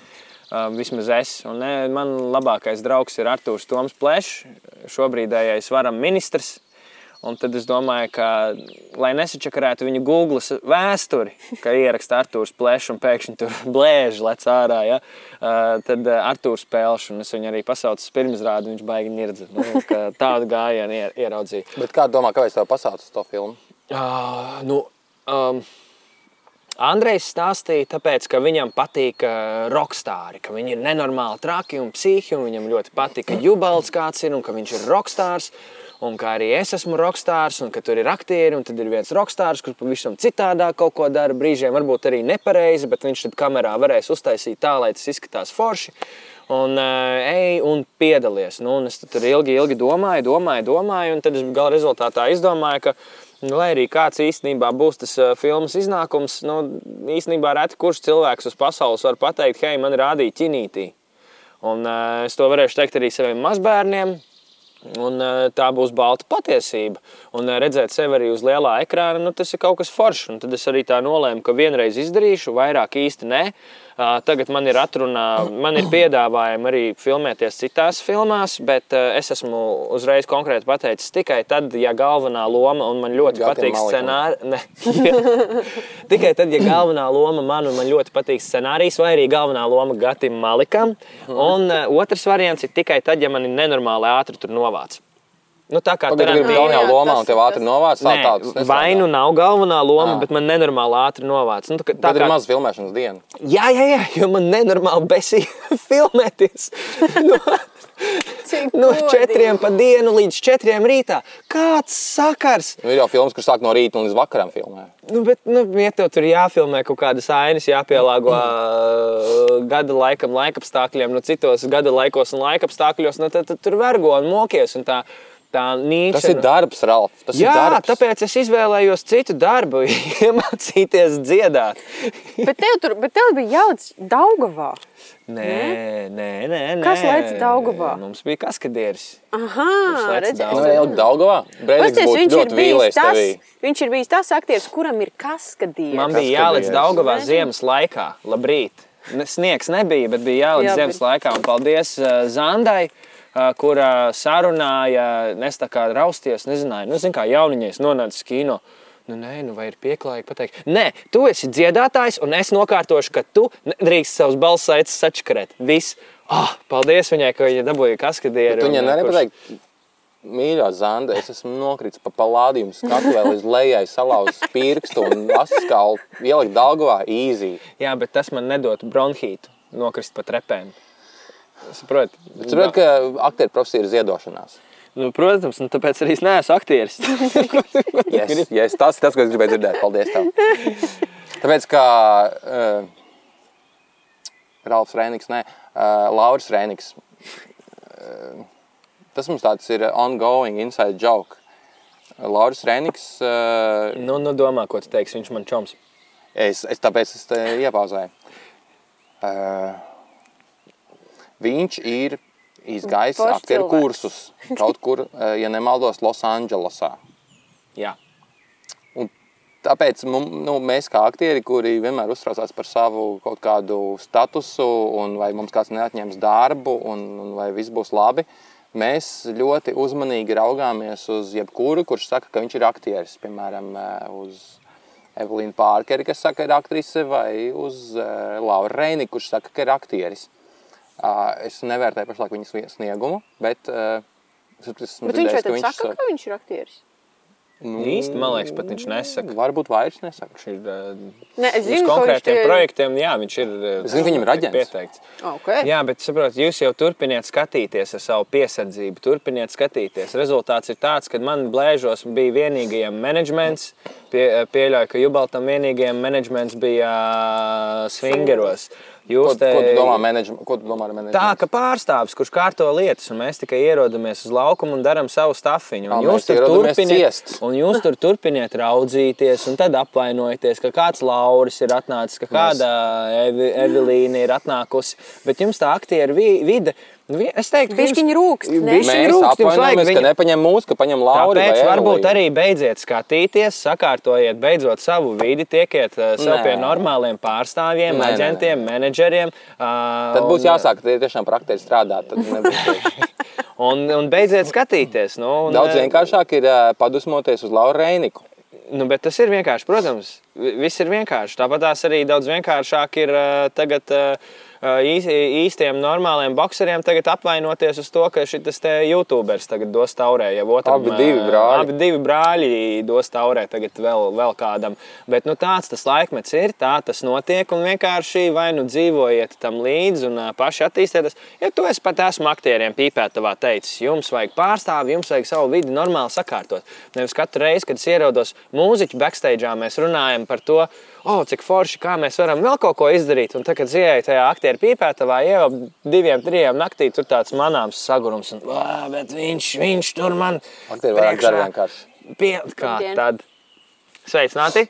Vismaz es. Un, ne, man labākais draugs ir Artūrs Toms Plešs, šobrīdējais varam ministrs. Un tad es domāju, ka, lai nesačakarētu viņu Google vēsturi, ka ieraksta Arthurs Plešs un pēkšņi tur blēži lec ārā, ja, uh, tad uh, Arthurs Pelšs, un es viņu arī pasaucu pirmizrādi, viņš baigi nirdzi. Nu, tādu gājienu ier, ieraudzīju. Bet kā domā, kāpēc tev pasauc uz to filmu? Uh, nu, um, Andrejs stāstīja, tāpēc, ka viņam patīk uh, rokstāri, ka viņi ir nenormāli traki un psihi, un viņam ļoti patīk, ka Jubalds kāds ir un ka viņš ir rokstārs. Un kā arī es esmu rokstārs, un ka tur ir aktieri, un tad ir viens rokstārs, kurš pavisam citādāk kaut ko dara. Brīžiem varbūt arī nepareizi, bet viņš tad kamerā varēs uztaisīt tā, lai tas izskatās forši. un uh, ej un piedalies. Nu, un es tur ilgi, ilgi domāju, domāju, domāju, un tad es gala rezultātā izdomāju, ka Nu, lai arī kāds īstenībā būs tas uh, filmas iznākums, nu, īstenībā reti kurš cilvēks uz pasaules var pateikt, hei, man rādīja ķinītī. Un, uh, es to varēšu teikt arī saviem mazbērniem. Un, uh, tā būs balta patiesība. Un uh, redzēt sevi arī uz lielā ekrāna, nu, tas ir kaut kas foršs. Un tad es arī tā nolēmu, ka vienreiz izdarīšu, vairāk īsti nē. Tagad man ir atrunā, man ir piedāvājumi arī filmēties citās filmās, bet es esmu uzreiz konkrēti pateicis tikai tad, ja galvenā loma un man ļoti Gatim patīk scenārijs. tikai tad, ja galvenā loma man un man ļoti patīk scenārijs, vai arī galvenā loma Gatim Malikam. Un otrs variants ir tikai tad, ja man ir nenormāli ātri tur novāc. Nu, tā kā tur bija galvenā loma, un tev ātri novāc. Tā, tā, vai nu nav galvenā loma, à. bet man nenormāli ātri novāc. Nu, tā, tā kā... ir maz filmēšanas diena. Jā, jā, jā, jo man nenormāli besīja filmēties. no, no četriem pa dienu līdz četriem rītā. Kāds sakars? Nu, ir jau filmas, kur sāk no rīta līdz vakaram filmē. Nu, bet, nu, ja tev tur jāfilmē kaut kādas ainas, jāpielāgo uh, gada laikam, laikapstākļiem, nu, citos gada laikos un laikapstākļos, nu, tad, tad tur vergo un mokies. Un tā, tā nīša. Tas ir darbs, Ralf. Tas Jā, ir darbs. tāpēc es izvēlējos citu darbu, iemācīties dziedāt. bet, tev tur, bet tev bija jāliec Daugavā. Nē, nē, nē, nē. Kas lec Daugavā? Mums bija kaskadieris. Aha, redzēs. Nu, Elga Daugavā? Pasties, viņš ir bijis tas, tevī. viņš ir bijis tas aktieris, kuram ir kaskadieris. Man bija jāliec Daugavā ziemas laikā. Labrīt. Sniegs nebija, bet bija jāliec Jā, ziemas bet... laikā. Un paldies uh, Zandai. Uh, kurā sarunāja, nes tā kā rausties, nezināju, nu, zin kā jauniņais nonācis kino. Nu, nē, nu, vai ir pieklājīgi pateikt, nē, tu esi dziedātājs, un es nokārtošu, ka tu drīkst savus balss aicis sačkarēt. Viss, oh, paldies viņai, ka viņa dabūja kaskadieru. Viņai nevari pateikt, mīļā Zanda, es esmu nokritis pa palādījumu skatu vēl līdz lejai, salauzis pirkstu un asaskalu ielikt Daugavā īzī. Jā, bet tas man nedot bronhītu, nokrist pa trepēm. Saprotu, Saprot, ka aktieru profesija ir ziedošanās. Nu, protams, un tāpēc arī es neesmu aktieris. yes, yes, tas ir tas, ko es gribēju dzirdēt. Paldies! Tev. Tāpēc, kā uh, Ralfs Rēniks, ne, uh, Lauris Rēniks, uh, tas mums tāds ir ongoing inside joke. Lauris Rēniks. Uh, nu, nu, domā, ko tu teiksi, viņš man čoms. Es, es tāpēc es te iepauzēju. Uh, Viņš ir izgājis aktieru kursus kaut kur, eh, ja nemaldos, Losandželosā. Jā. Un tāpēc nu, mēs, kā aktieri, kuri vienmēr uztraucās par savu kaut kādu statusu, un vai mums kāds neatņems darbu, un, un vai viss būs labi, mēs ļoti uzmanīgi raugāmies uz jebkuru, kurš saka, ka viņš ir aktieris. Piemēram, eh, uz Evelīnu Pārkeri, kas saka, ka ir aktrise, vai uz eh, Lauru Reini, kurš saka, ka ir aktieris. Es nevērtēju pašlaik viņa sniegumu, bet, bet viņš jau saka, ka viņš ir aktieris. Nu, īsti, man liekas, pat viņš nesaka. Varbūt vairs nesaka. Viņš ir ne, zinu, konkrētiem tie... projektiem, jā, viņš ir es zinu, viņam ir aģents. pieteikts. Okay. Jā, bet saprot, jūs jau turpiniet skatīties ar savu piesardzību, turpiniet skatīties. Rezultāts ir tāds, ka man blēžos bija vienīgajiem menedžments, pie, pieļauju, ka Jubaltam vienīgajiem menedžments bija uh, Svingeros. Jūs ko, te... ko tu domā, menedžm... ko tu domā ar menedžmentu? Tā, ka pārstāvis, kurš kārto lietas, un mēs tikai ierodamies uz laukumu un darām savu stafiņu. Un, jūs tur, turpiniet, un jūs tur turpiniet raudzīties, un tad apvainojieties, ka kāds Lauris ir atnācis, ka kāda Evi, Evelīna ir atnākusi. Bet jums tā aktieru vide Nu, es teiktu, ka viņš rūkst. Mēs apvainojamies, ka nepaņem mūsu, ka paņem Lauru. Tāpēc varbūt arī beidziet skatīties, sakārtojiet beidzot savu vidi, tiekiet uh, sev Nē. pie normāliem pārstāvjiem, Nē, aģentiem, menedžeriem. Uh, tad būs un... jāsāk tiešām praktiski strādāt. un, un beidziet skatīties. Nu, un, Daudz vienkāršāk ir uh, padusmoties uz Lauru Reiniku. Nu, bet tas ir vienkārši, protams, viss ir vienkārši. Tāpat tās arī daudz vienkāršāk ir uh, tagad. Uh, īstiem, normāliem bokseriem tagad apvainoties uz to, ka šis YouTuberis tagad dos taurē. Jau otram, abi divi brāļi. Abi divi brāļi dos taurē tagad vēl, vēl kādam. Bet nu, tāds tas laikmets ir, tā tas notiek un vienkārši vai nu dzīvojiet tam līdzi un paši attīstieties. Ja tu esi pat esmu aktieriem pīpētavā teicis, jums vajag pārstāvi, jums vajag savu vidi normāli sakārtot. Nevis katru reizi, kad es ierodos mūziķu backstage, mēs runājam par to, oh, cik forši, kā mēs varam vēl kaut ko izdarīt. Un tad, kad ieeju tajā aktieru pīpētavā, jau diviem, trijiem naktī tur tāds manāms sagurums. Un, "Ā, bet viņš, viņš tur man Aktieri vairāk dara vienkārši. Pie, kā tad? Sveicināti!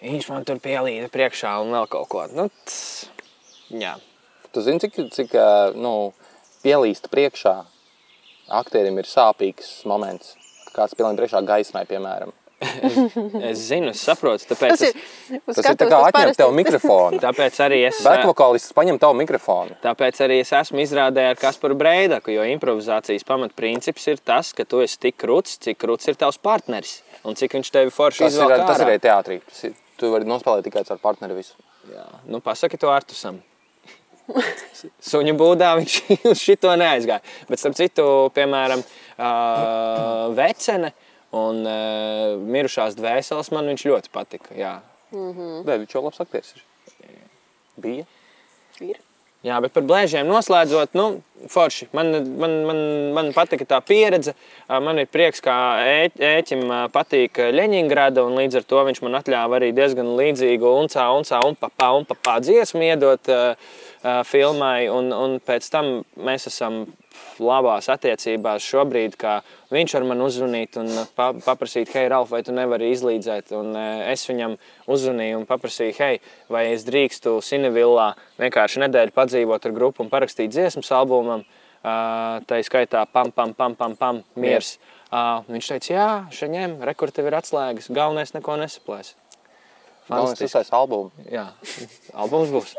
Viņš man tur pielīda priekšā un vēl kaut ko. Nu, tss, jā. Tu zini, cik, cik nu, pielīst priekšā aktierim ir sāpīgs moments. kad Kāds pielīst priekšā gaismai, piemēram. Es zinu, es saprotu. Tāpēc, Tas ir, es, Tas ir tā kā tas atņemt tev mikrofonu. tāpēc arī es. Bēkvokālists paņem tavu mikrofonu. Tāpēc arī es esmu izrādē ar Kasparu Breidaku, jo improvizācijas pamatprincips ir tas, ka tu esi tik krūts, cik krūts ir tavs partneris un cik viņš tevi forši Tas izvēlē. tas ir arī teātrī. Tas ir, tu vari nospēlēt tikai ar partneri visu. Jā, nu pasaki to Artusam. Suņu būdā viņš uz šito neaizgāja. Bet, starp citu, piemēram, uh, Vecene un uh, mirušās dvēseles man viņš ļoti patika. Jā. Nē, viņš jau labs aktieris ir. Bija. Ir. Jā, bet par blēžiem noslēdzot, nu, forši. Man, man, man, man patika tā pieredze. Ā, Man ir prieks, ka ē- ēķim ā, patīk Leņņģerāda, un līdz ar to viņš man atļāva arī diezgan līdzīgu uncā, uncā, un papā, un papā dziesmu iedot uh, filmai. Un, un pēc tam mēs esam labās attiecībās šobrīd, ka viņš var man uzzvanīt un pa, paprasīt, hei, Ralf, vai tu nevari izlīdzēt. Un es viņam uzzvanīju un paprasīju, hei, vai es drīkstu Sinevillā vienkārši nedēļu padzīvot ar grupu un parakstīt dziesmas albumam. Tā skaitā pam, pam, pam, pam, pam miers. Uh, viņš teica, jā, šaņem, rekur tev ir atslēgas, galvenais neko nesaplēs. Galvenais uzsācis albumu. Jā, albums būs.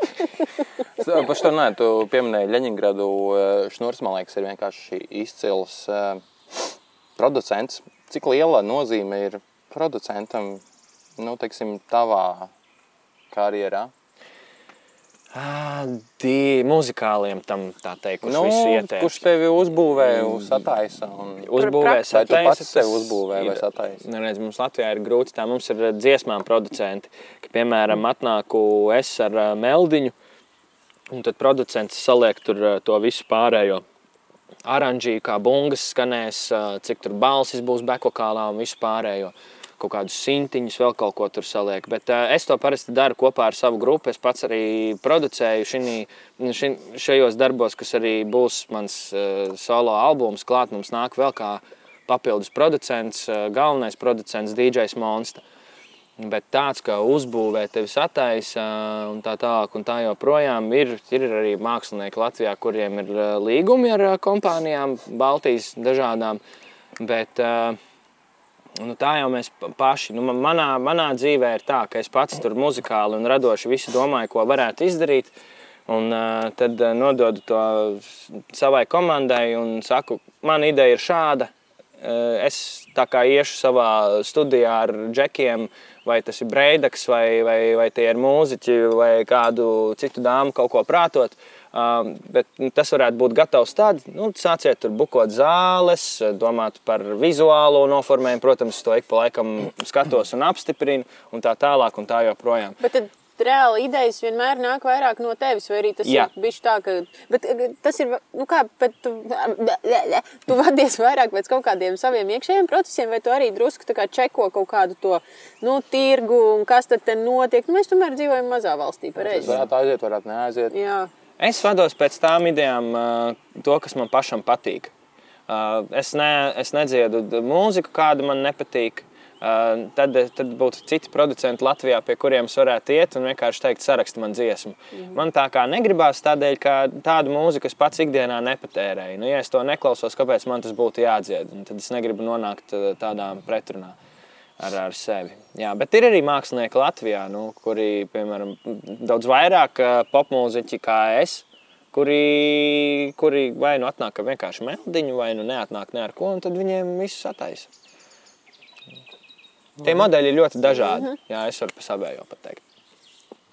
Par šo runājot, tu pieminēji Leņņģerādu. Šnurs, man liekas, ir vienkārši izcils eh, producents. Cik liela nozīme ir producentam, nu, teiksim, tavā karjerā? Di muzikāliem tam tā teikt, Nu, kurš tevi uzbūvē, sataisa? Un... uzbūvēs Vai tu sataisa, pats sevi tas uzbūvē vai ir- sataisi? Neredz, mums Latvijā ir grūti tā. Mums ir eh, dziesmām producenti, ka, piemēram, atnāku es ar ā, meldiņu, un tad producents saliek tur ā, to visu pārējo. Oranžīgi, kā bungas skanēs, cik tur balsis būs bekokālā un visu pārējo. Kaut kādus sintiņus, vēl kaut ko tur saliek. Bet uh, es to parasti daru kopā ar savu grupu. Es pats arī producēju šinī, ši, šajos darbos, kas arī būs mans uh, solo albums. Klāt mums nāk vēl kā papildus producents, uh, galvenais producents DJs Monsta. Bet tāds, ka uzbūvē tevi sataisa un tā tālāk, un tā joprojām ir, ir arī mākslinieki Latvijā, kuriem ir līgumi ar kompānijām, Baltijas dažādām. Bet ā, nu, tā jau mēs pa- paši, nu, man- manā, manā dzīvē ir tā, ka es pats tur muzikāli un radoši visu domāju, ko varētu izdarīt. Un uh, tad uh, nododu to savai komandai un saku, man ideja ir šāda. Uh, es tā kā iešu savā studijā ar džekiem, vai tas ir breidaks, vai, vai, vai tie ir mūziķi, vai kādu citu dāmu kaut ko prātot. Uh, bet nu, tas varētu būt gatavs tad, nu, sāciet tur bukot zāles, domāt par vizuālo noformējumu. Protams, to ik pa laikam skatos un apstiprinu, un tā tālāk, un tā joprojām. Bet tad reāli idejas vienmēr nāk vairāk no tevis, vai arī tas Jā. ir bijis tā, ka bet, eh, tas ir, nu kā, bet tu, tu vadies vairāk pēc kaut kādiem saviem iekšējiem procesiem, vai tu arī drusku tā kā čeko kaut kādu to, nu, tirgu un kas tad te notiek. Nu, mēs tomēr dzīvojam mazā valstī, Tas pareizi. varētu aiziet, varētu neaiziet. Jā. Es vados pēc tām idejām, to, kas man pašam patīk. Es, ne, es nedziedu mūziku, kāda man nepatīk. Tad, tad būtu citi producenti Latvijā, pie kuriem es varētu iet un vienkārši teikt, saraksti man dziesmu. Man tā kā negribās tādēļ, ka tādu mūziku es pats ikdienā nepatērēju. Nu, ja es to neklausos, kāpēc man tas būtu jādzied? Un tad es negribu nonākt tādā pretrunā ar, ar sevi. Jā, bet ir arī mākslinieki Latvijā, nu, kuri, piemēram, daudz vairāk ā, popmūziķi kā es, kuri, kuri vai nu atnāk ar vienkārši melodiņu, vai nu neatnāk ne ar ko, un tad viņiem viss sataisa. Tie modeļi ir ļoti dažādi. Jā, es varu par savējo pateikt.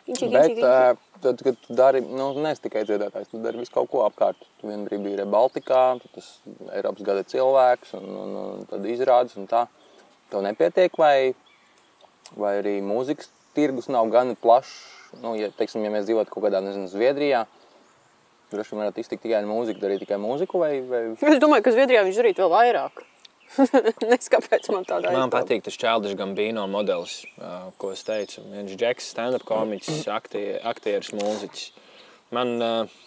Bet, uh, tad, kad tu dari, nu, neesi tikai dziedātājs, tu dari visu kaut ko apkārt. Tu vienā brīdī biji Baltikā, tad tas Eiropas gada cilvēks, un, un, un tad izrādes un tā. Tev nepietiek, vai, vai arī mūzikas tirgus nav gan plašs. Nu, ja, teiksim, ja mēs dzīvotu kaut kādā, nezinu, Zviedrijā, droši vien varētu iztikt tikai ar mūziku, darīt tikai mūziku, vai, vai Es domāju, ka Zviedrijā viņš darītu vēl vairāk. Nezinu, kāpēc man tādā Man patīk tas Čēlniņš Gambino modelis, uh, ko es teicu. Viņš ir džeks, stand-up komiķis, aktie, aktieris, mūziķis. Man uh,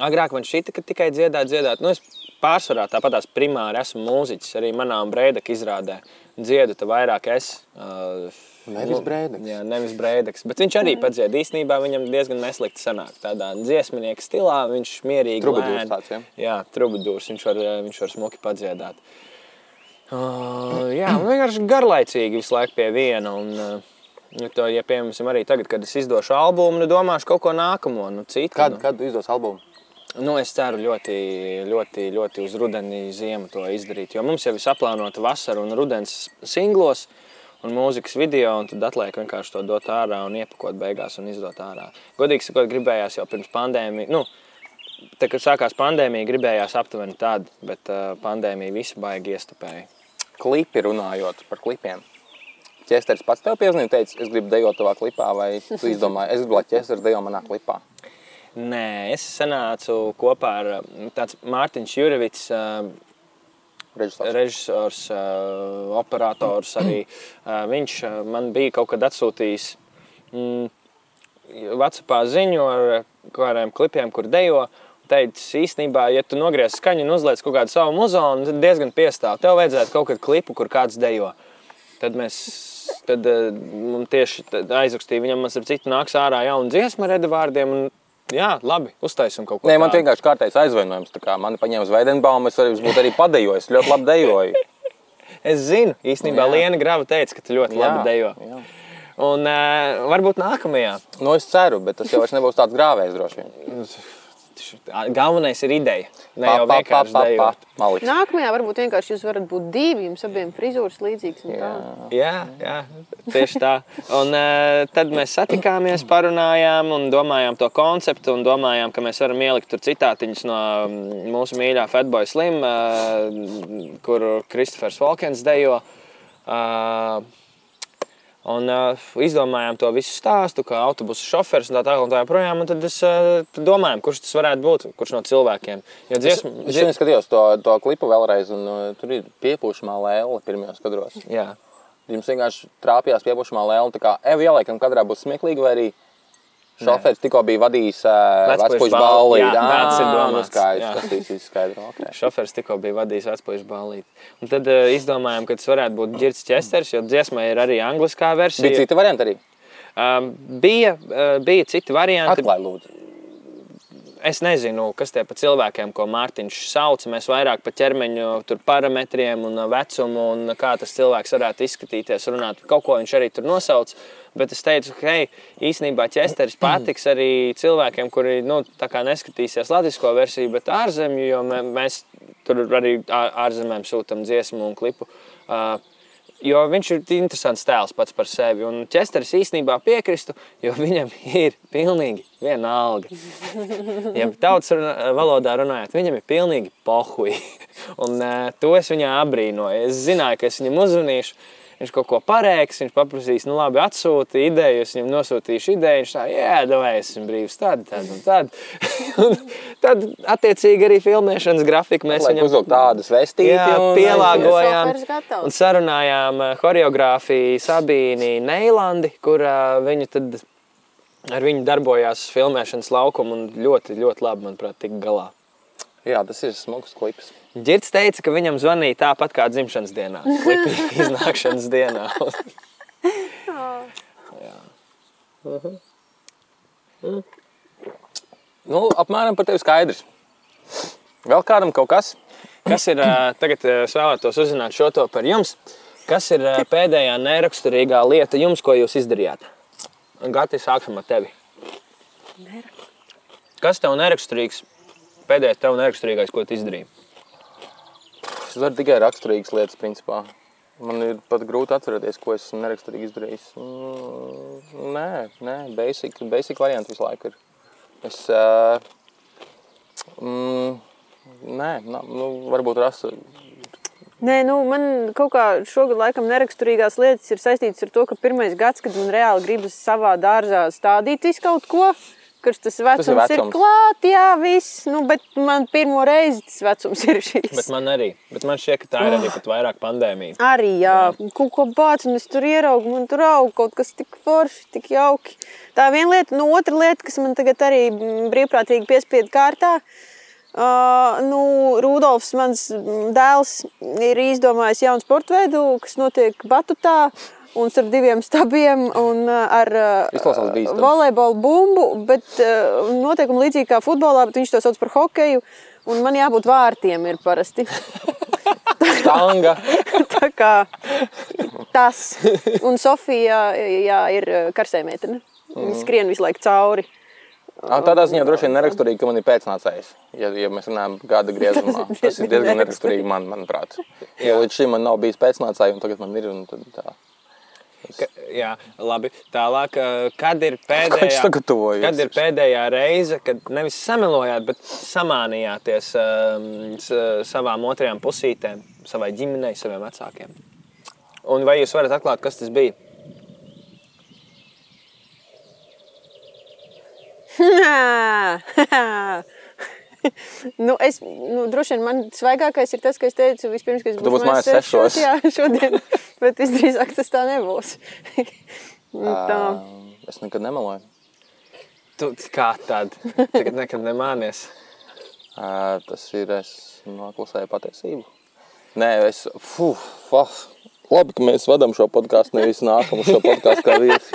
agrāk man šķita, ka tikai dziedāt, dziedāt. Nu, es pārsvarā tāpatās primāri esmu mūziķis. Arī manā un Breideka izrādē dziedu, tad vairāk es. Uh, Nevis Breideks. Jā, nevis Breideks. Bet viņš arī padzied. Īstenībā viņam diezgan neslikti sanāk. Tādā dziesminieka stilā viņš mierīgi tāds, ja? Jā, trubadūrs. Viņš var, viņš var smuki padziedāt. Uh, jā, un vienkārši garlaicīgi visu laiku pie viena. Un, uh, nu, to, ja, piemēram, arī tagad, kad es izdošu albumu, nu, domāšu kaut ko nākamo, nu, citu. Kad, nu. kad izdos albumu? Nu, es ceru ļoti, ļoti, ļoti uz rudeni, ziemu to izdarīt. Jo mums jau ir saplānota vasara un rudens singlos un mūzikas video, un tad atliek vienkārši to dot ārā un iepakot beigās un izdot ārā. Godīgi sakot, gribējās jau pirms pandēmijas. Nu, Tad, kad sākās pandēmija, gribējās aptuveni tādu, bet uh, pandēmija visu baigi iestupēja. Klipi runājot par klipiem. Ķesteris pats tev piezīmēja, teica, es gribu dejot tavā klipā, vai tu izdomāji, es gribu, lai ķesteris dejo manā klipā. Nē, es sanācu kopā ar tāds Mārtiņš Jurevits, Režisors. režisors, operators arī. Viņš man bija kaut kad atsūtījis mm, Vācijā ziņu ar kādiem klipiem, kur dejo. Teicis, īstenībā, ja tu nogriez skaņu un uzliec kaut kādu savu muzonu, tad diezgan piestāv. Tev vajadzētu kaut kādu klipu, kur kāds dejo. Tad mēs tad, tieši tad aizrakstīja, viņam, ar citu, nāks ārā jauna dziesma ar redavārdiem. Jā, labi, uztaisim kaut ko Nē, man tādu. vienkārši kārtējs aizvainojums. Mani paņēma uz Veidenbaumu, es arī būtu arī padejojis. Ļoti labi dejoju. Es zinu, īstenībā Jā. Liena Grava teica, ka tu ļoti labi dejo. jā. Un uh, varbūt nākamajā. Nu, es ceru, bet tas jau nebūs tāds grāvējs droši vien. Galvenais ir ideja. Ne Pa, jau pa, pa, pa, pa, maliks. Nākamajā varbūt vienkārši jūs varat būt divi, jums abiem frizūras līdzīgas. un tā. Jā, jā, tieši tā. Un uh, tad mēs satikāmies, parunājām un domājām to konceptu. Un domājām, ka mēs varam ielikt tur citātiņus no mūsu mīļā Fatboy Slim, uh, kur Kristofers Volkens dejo. Uh, Un uh, izdomājām to visu stāstu, kā autobusu šoferis un tā tālāk. Un tā joprojām, un tad es uh, domāju, kurš tas varētu būt, kurš no cilvēkiem. Jo Es, dziesma, es šodien skatījos to, to klipu vēlreiz, un uh, tur ir piepūšamā lēle pirmajos kadros. jā, Jums vienkārši trāpījās piepūšamā lēle, tā kā evi ieliekam, kadrā būs smieklīgi, vai arī šoferis tikko bija vadījis vecpuļu balli. Jā, tāds ir nu domāts. skaidrs, tas viss ir skaidrs. Okay. šoferis tikko bija vadījis atpūtas balīti. Un tad uh, izdomājām, ka tas varētu būt Girts Česters, jo dziesmai ir arī angliskā versija. Bija citi varianti arī. Um, bija, uh, bija citi varianti. Atklāj, lūdzu. Es nezinu, kas tie pa cilvēkiem, ko Mārtiņš sauc. Mēs vairāk par ķermeņa parametriem un vecumu un kā tas cilvēks varētu izskatīties, runāt. Kaut ko viņš arī tur nosauc. Bet es teicu, hei, īsnībā ķesteris patiks arī cilvēkiem, kuri nu, neskatīsies latviešu versiju, bet ārzemju, jo mē, mēs tur arī ārzemēm sūtām dziesmu un klipu. Uh, Jo viņš ir interesants tēls pats par sevi. Un ķesteris īstenībā piekristu, jo viņam ir pilnīgi vienalga. Ja tautas valodā runājot, viņam ir pilnīgi pohuji. Un uh, to es viņā abrīnoju. Es zināju, ka es viņam uzzvanīšu. Viņš kaut ko parēks, viņš paprasīs, nu labi, atsūti ideju, es viņam nosūtīšu ideju. Viņš tā, jā, vai esmu brīvs, tad, tad un tad. un tad, attiecīgi, arī filmēšanas grafiku mēs Lai viņam uzvilkt tādas vestītes. Jā, pielāgojām Šoferis gatavs. un sarunājām eh, choreogrāfiju Sabīni Neilandi, kur eh, viņa tad ar viņu darbojās filmēšanas laukumu un ļoti, ļoti labi, manuprāt, tika galā. Jā, tas ir smags klips. Girts teica, ka viņam zvanīja tāpat kā dzimšanas dienā, klipa iznākšanas dienā. Nu, apmēram par tevi skaidrs. Vēl kādam kaut kas? Kas ir, eh, tagad eh, es vēlētos uzzināt šo to par jums. Kas ir eh, pēdējā neraksturīgā lieta jums, ko jūs izdarījāt? Gati, sāksim ar tevi. Kas tev neraksturīgs? Pēdējais tev neraksturīgais, ko tu izdarīji? Es varu tikai raksturīgas lietas, principā. Man ir pat grūti atcerēties, ko es esmu neraksturīgi izdarījis. Mm, Nē, nē, basic, basic varianti visu laiku ir. Es, uh, mm, nē, nā, nu, varbūt rasu. Nē, nu, man kaut kā šogad laikam neraksturīgās lietas ir saistītas ar to, ka pirmais gads, kad man reāli gribas savā dārzā stādīt visu kaut ko, kurš tas vecums tas ir, vecums. ir klāt, jā, viss. Nu, bet man pirmo reizi tas vecums ir šis. Bet man arī. Bet man šķiet, ka tā ir arī pat vairāk pandēmija. Arī, jā, jā. kaut ko bāc, un es tur ieraugu, man tur aug kaut kas tik forši, tik jauki. Tā viena lieta, nu otra lieta, kas man tagad arī brīvprātīgi piespiedu kārtā. Uh, nu, Rudolfs, mans dēls, ir izdomājis jaunu sporta veidu, kas notiek Batutā. Un starp diviem stabiem un uh, ar bīstami. volejbola bumbu, bet uh, noteikumi līdzīgi kā futbolā, bet viņš to sauc par hokeju. Un man jābūt vārtiem ir parasti. Tanga. Tā kā tas. Un Sofija jā, ir karsē meitene. Viņa skrien visu laiku cauri. Ah, Tādā ziņā droši vien neraksturīgi, ka man ir pēcnācējs. Ja, ja mēs runājam par gada griezumā, tas ir diezgan neraksturīgi man, manuprāt. Jo līdz šim man nav bijis pēcnācēji, un tagad man ir. tad Tā. Ka, jā, labi. Tālāk, kad ir pēdējā, kad ir pēdējā reize, kad nevis samilojāt, bet samānījāties s- savām otrajām pusītēm, savai ģimenei, saviem vecākiem? Un vai jūs varat atklāt, kas tas bija? nu, es, nu, droši vien man svaigākais ir tas, ka es teicu, vispirms, ka es būšu mājās sešos. Jā, šodien, bet visdrīzāk tas tā nebūs. Nu, tā. Es nekad nemeloju. Tu, kā tad? Tagad nekad nemānies. Ā, Tas ir es noklusēju patiesību. Nē, es. Fuh, fuh. Labi, ka mēs vadām šo podkāstu, nevis nākam uz šo podkāstu kā viesi.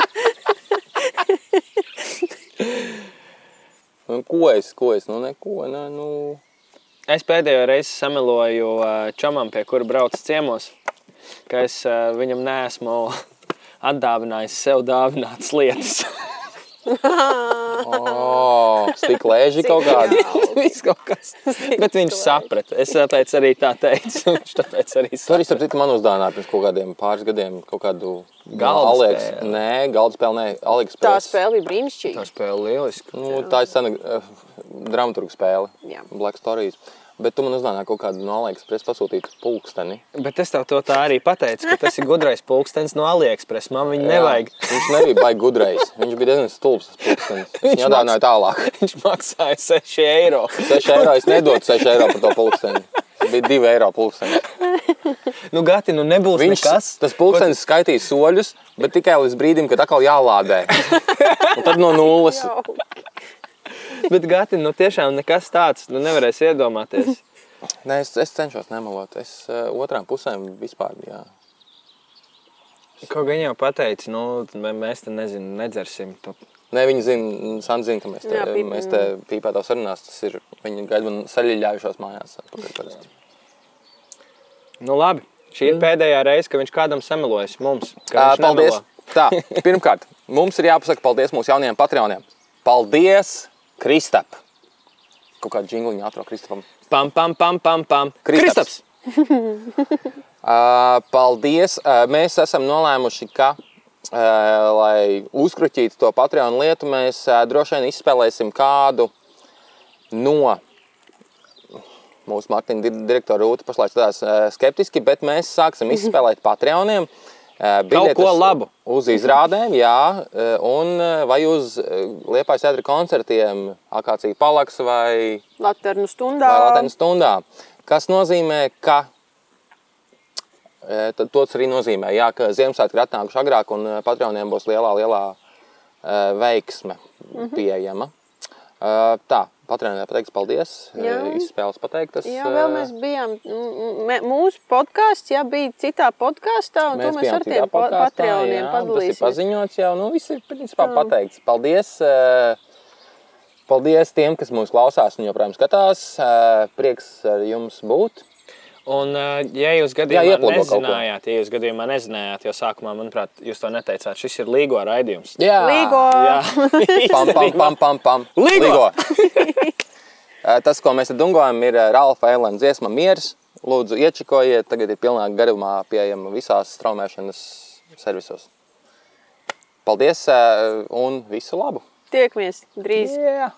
Nu, ko es, ko es, nu neko, ne, nu. Es pēdējo reizi samiloju uh, čomam, pie kura braucu ciemos, ka es uh, viņam nesmu atdāvinājis sev dāvinātas lietas. Oh, stik lēži kaut kādi. Viss kaut kas. Bet viņš saprata. Es tāpēc arī tā teicu. Viņš tāpēc arī Tu arī, saprata. starp citu, man uzdāvināja pirms kaut kādiem pāris gadiem kaut kādu Galda Aleks- spēli. Nē, galda spēle, nē, Aleks tā spēle. spēle bija brīnišķīga. Tā spēle lieliski. Nu, tā ir sena uh, dramaturga spēle. Jā. Black Stories. Bet tu man uzdāvināji kaut kādu no AliExpress pasūtītu pulksteni. Bet es tev to tā arī pateicu, ka tas ir gudrais pulkstenis no AliExpress. Man viņu nevajag. Viņš nebija baigi gudrais. Viņš bija diezgan stulbs. Viņš Viņu uzdāvināju tālāk. Viņš maksāja 6 eiro. 6 eiro. Es nedotu 6 eiro par to pulksteni. Tas bija 2 eiro pulkstenis. Nu, Gati, nu nebūs Viņš, nekas. tas pulkstenis skaitīja soļus, bet tikai līdz brīdim, kad atkal jālādē. Un tad no nulles. Bet, Gati, nu tiešām nekas tāds, nu nevarēs iedomāties. Nē, es, es cenšos nemelot. Es uh, otrām pusēm vispār. Jā. Kaut gan jau pateici, nu, mē- mēs te nezinu, nedzersim. Tu. Nē, viņi zina, zina, ka mēs te, Jā, pīp- mēs te pīpētā sarunās. Tas ir, viņi gaida man saļļājušos mājās. parasti. Nu, labi. Šī ir pēdējā reize, kad viņš kādam samelojas mums. ka Ā, viņš Paldies! Tā, pirmkārt, mums ir jāpasaka paldies mūsu jaunajiem patroniem. Paldies, Kristap! Kaut kāda jingliņa atrod Kristapam. Pam, pam, pam, pam, pam. Kristaps. Uh, paldies! Uh, mēs esam nolēmuši, ka, uh, lai uzkruķītu to Patreon lietu, mēs uh, droši vien izspēlēsim kādu no mūsu marketinga di- direktora Rūta pašlaik skatās uh, skeptiski, bet mēs sāksim izspēlēt Patreoniem. uh, biļetes ko labu. Uz izrādēm, jā, uh, un vai uz Liepājas teātra koncertiem, Akācija Palaks vai Latvijas stundā. vai Latvijas stundā. Kas nozīmē, ka tas arī nozīmē, jā, ka Ziemassvētku ir atnākuši agrāk un patroniem būs lielā, lielā veiksme pieejama. E, Tā, patroniem pateiks paldies. Jā. Izspēles pateiktas. Jā, vēl mēs bijām. Mūsu podkāsts, jā, bija citā podkāstā, un to mēs ar tiem pa- patroniem Tas ir padalīsimies. paziņots jau, nu viss ir principā pateikts. Paldies! e, Paldies tiem, kas mūs klausās un joprojām skatās. Prieks ar jums būt. Un, uh, ja jūs gadījumā Jā, nezinājāt, ja jūs gadījumā nezinājāt, jo sākumā, manuprāt, jūs to neteicāt, šis ir līgo raidījums. Jā, Līgo! Jā, Pam, pam, pam, pam, pam. Ligo! Eh, Tas, ko mēs dungojam, ir eh, Ralfa Eilēna dziesma Mieres. Lūdzu, iečikojiet, tagad ir pilnā garumā pieejama visās straumēšanas servisos. Paldies eh, un visu labu! Tiekamies drīz! Yeah.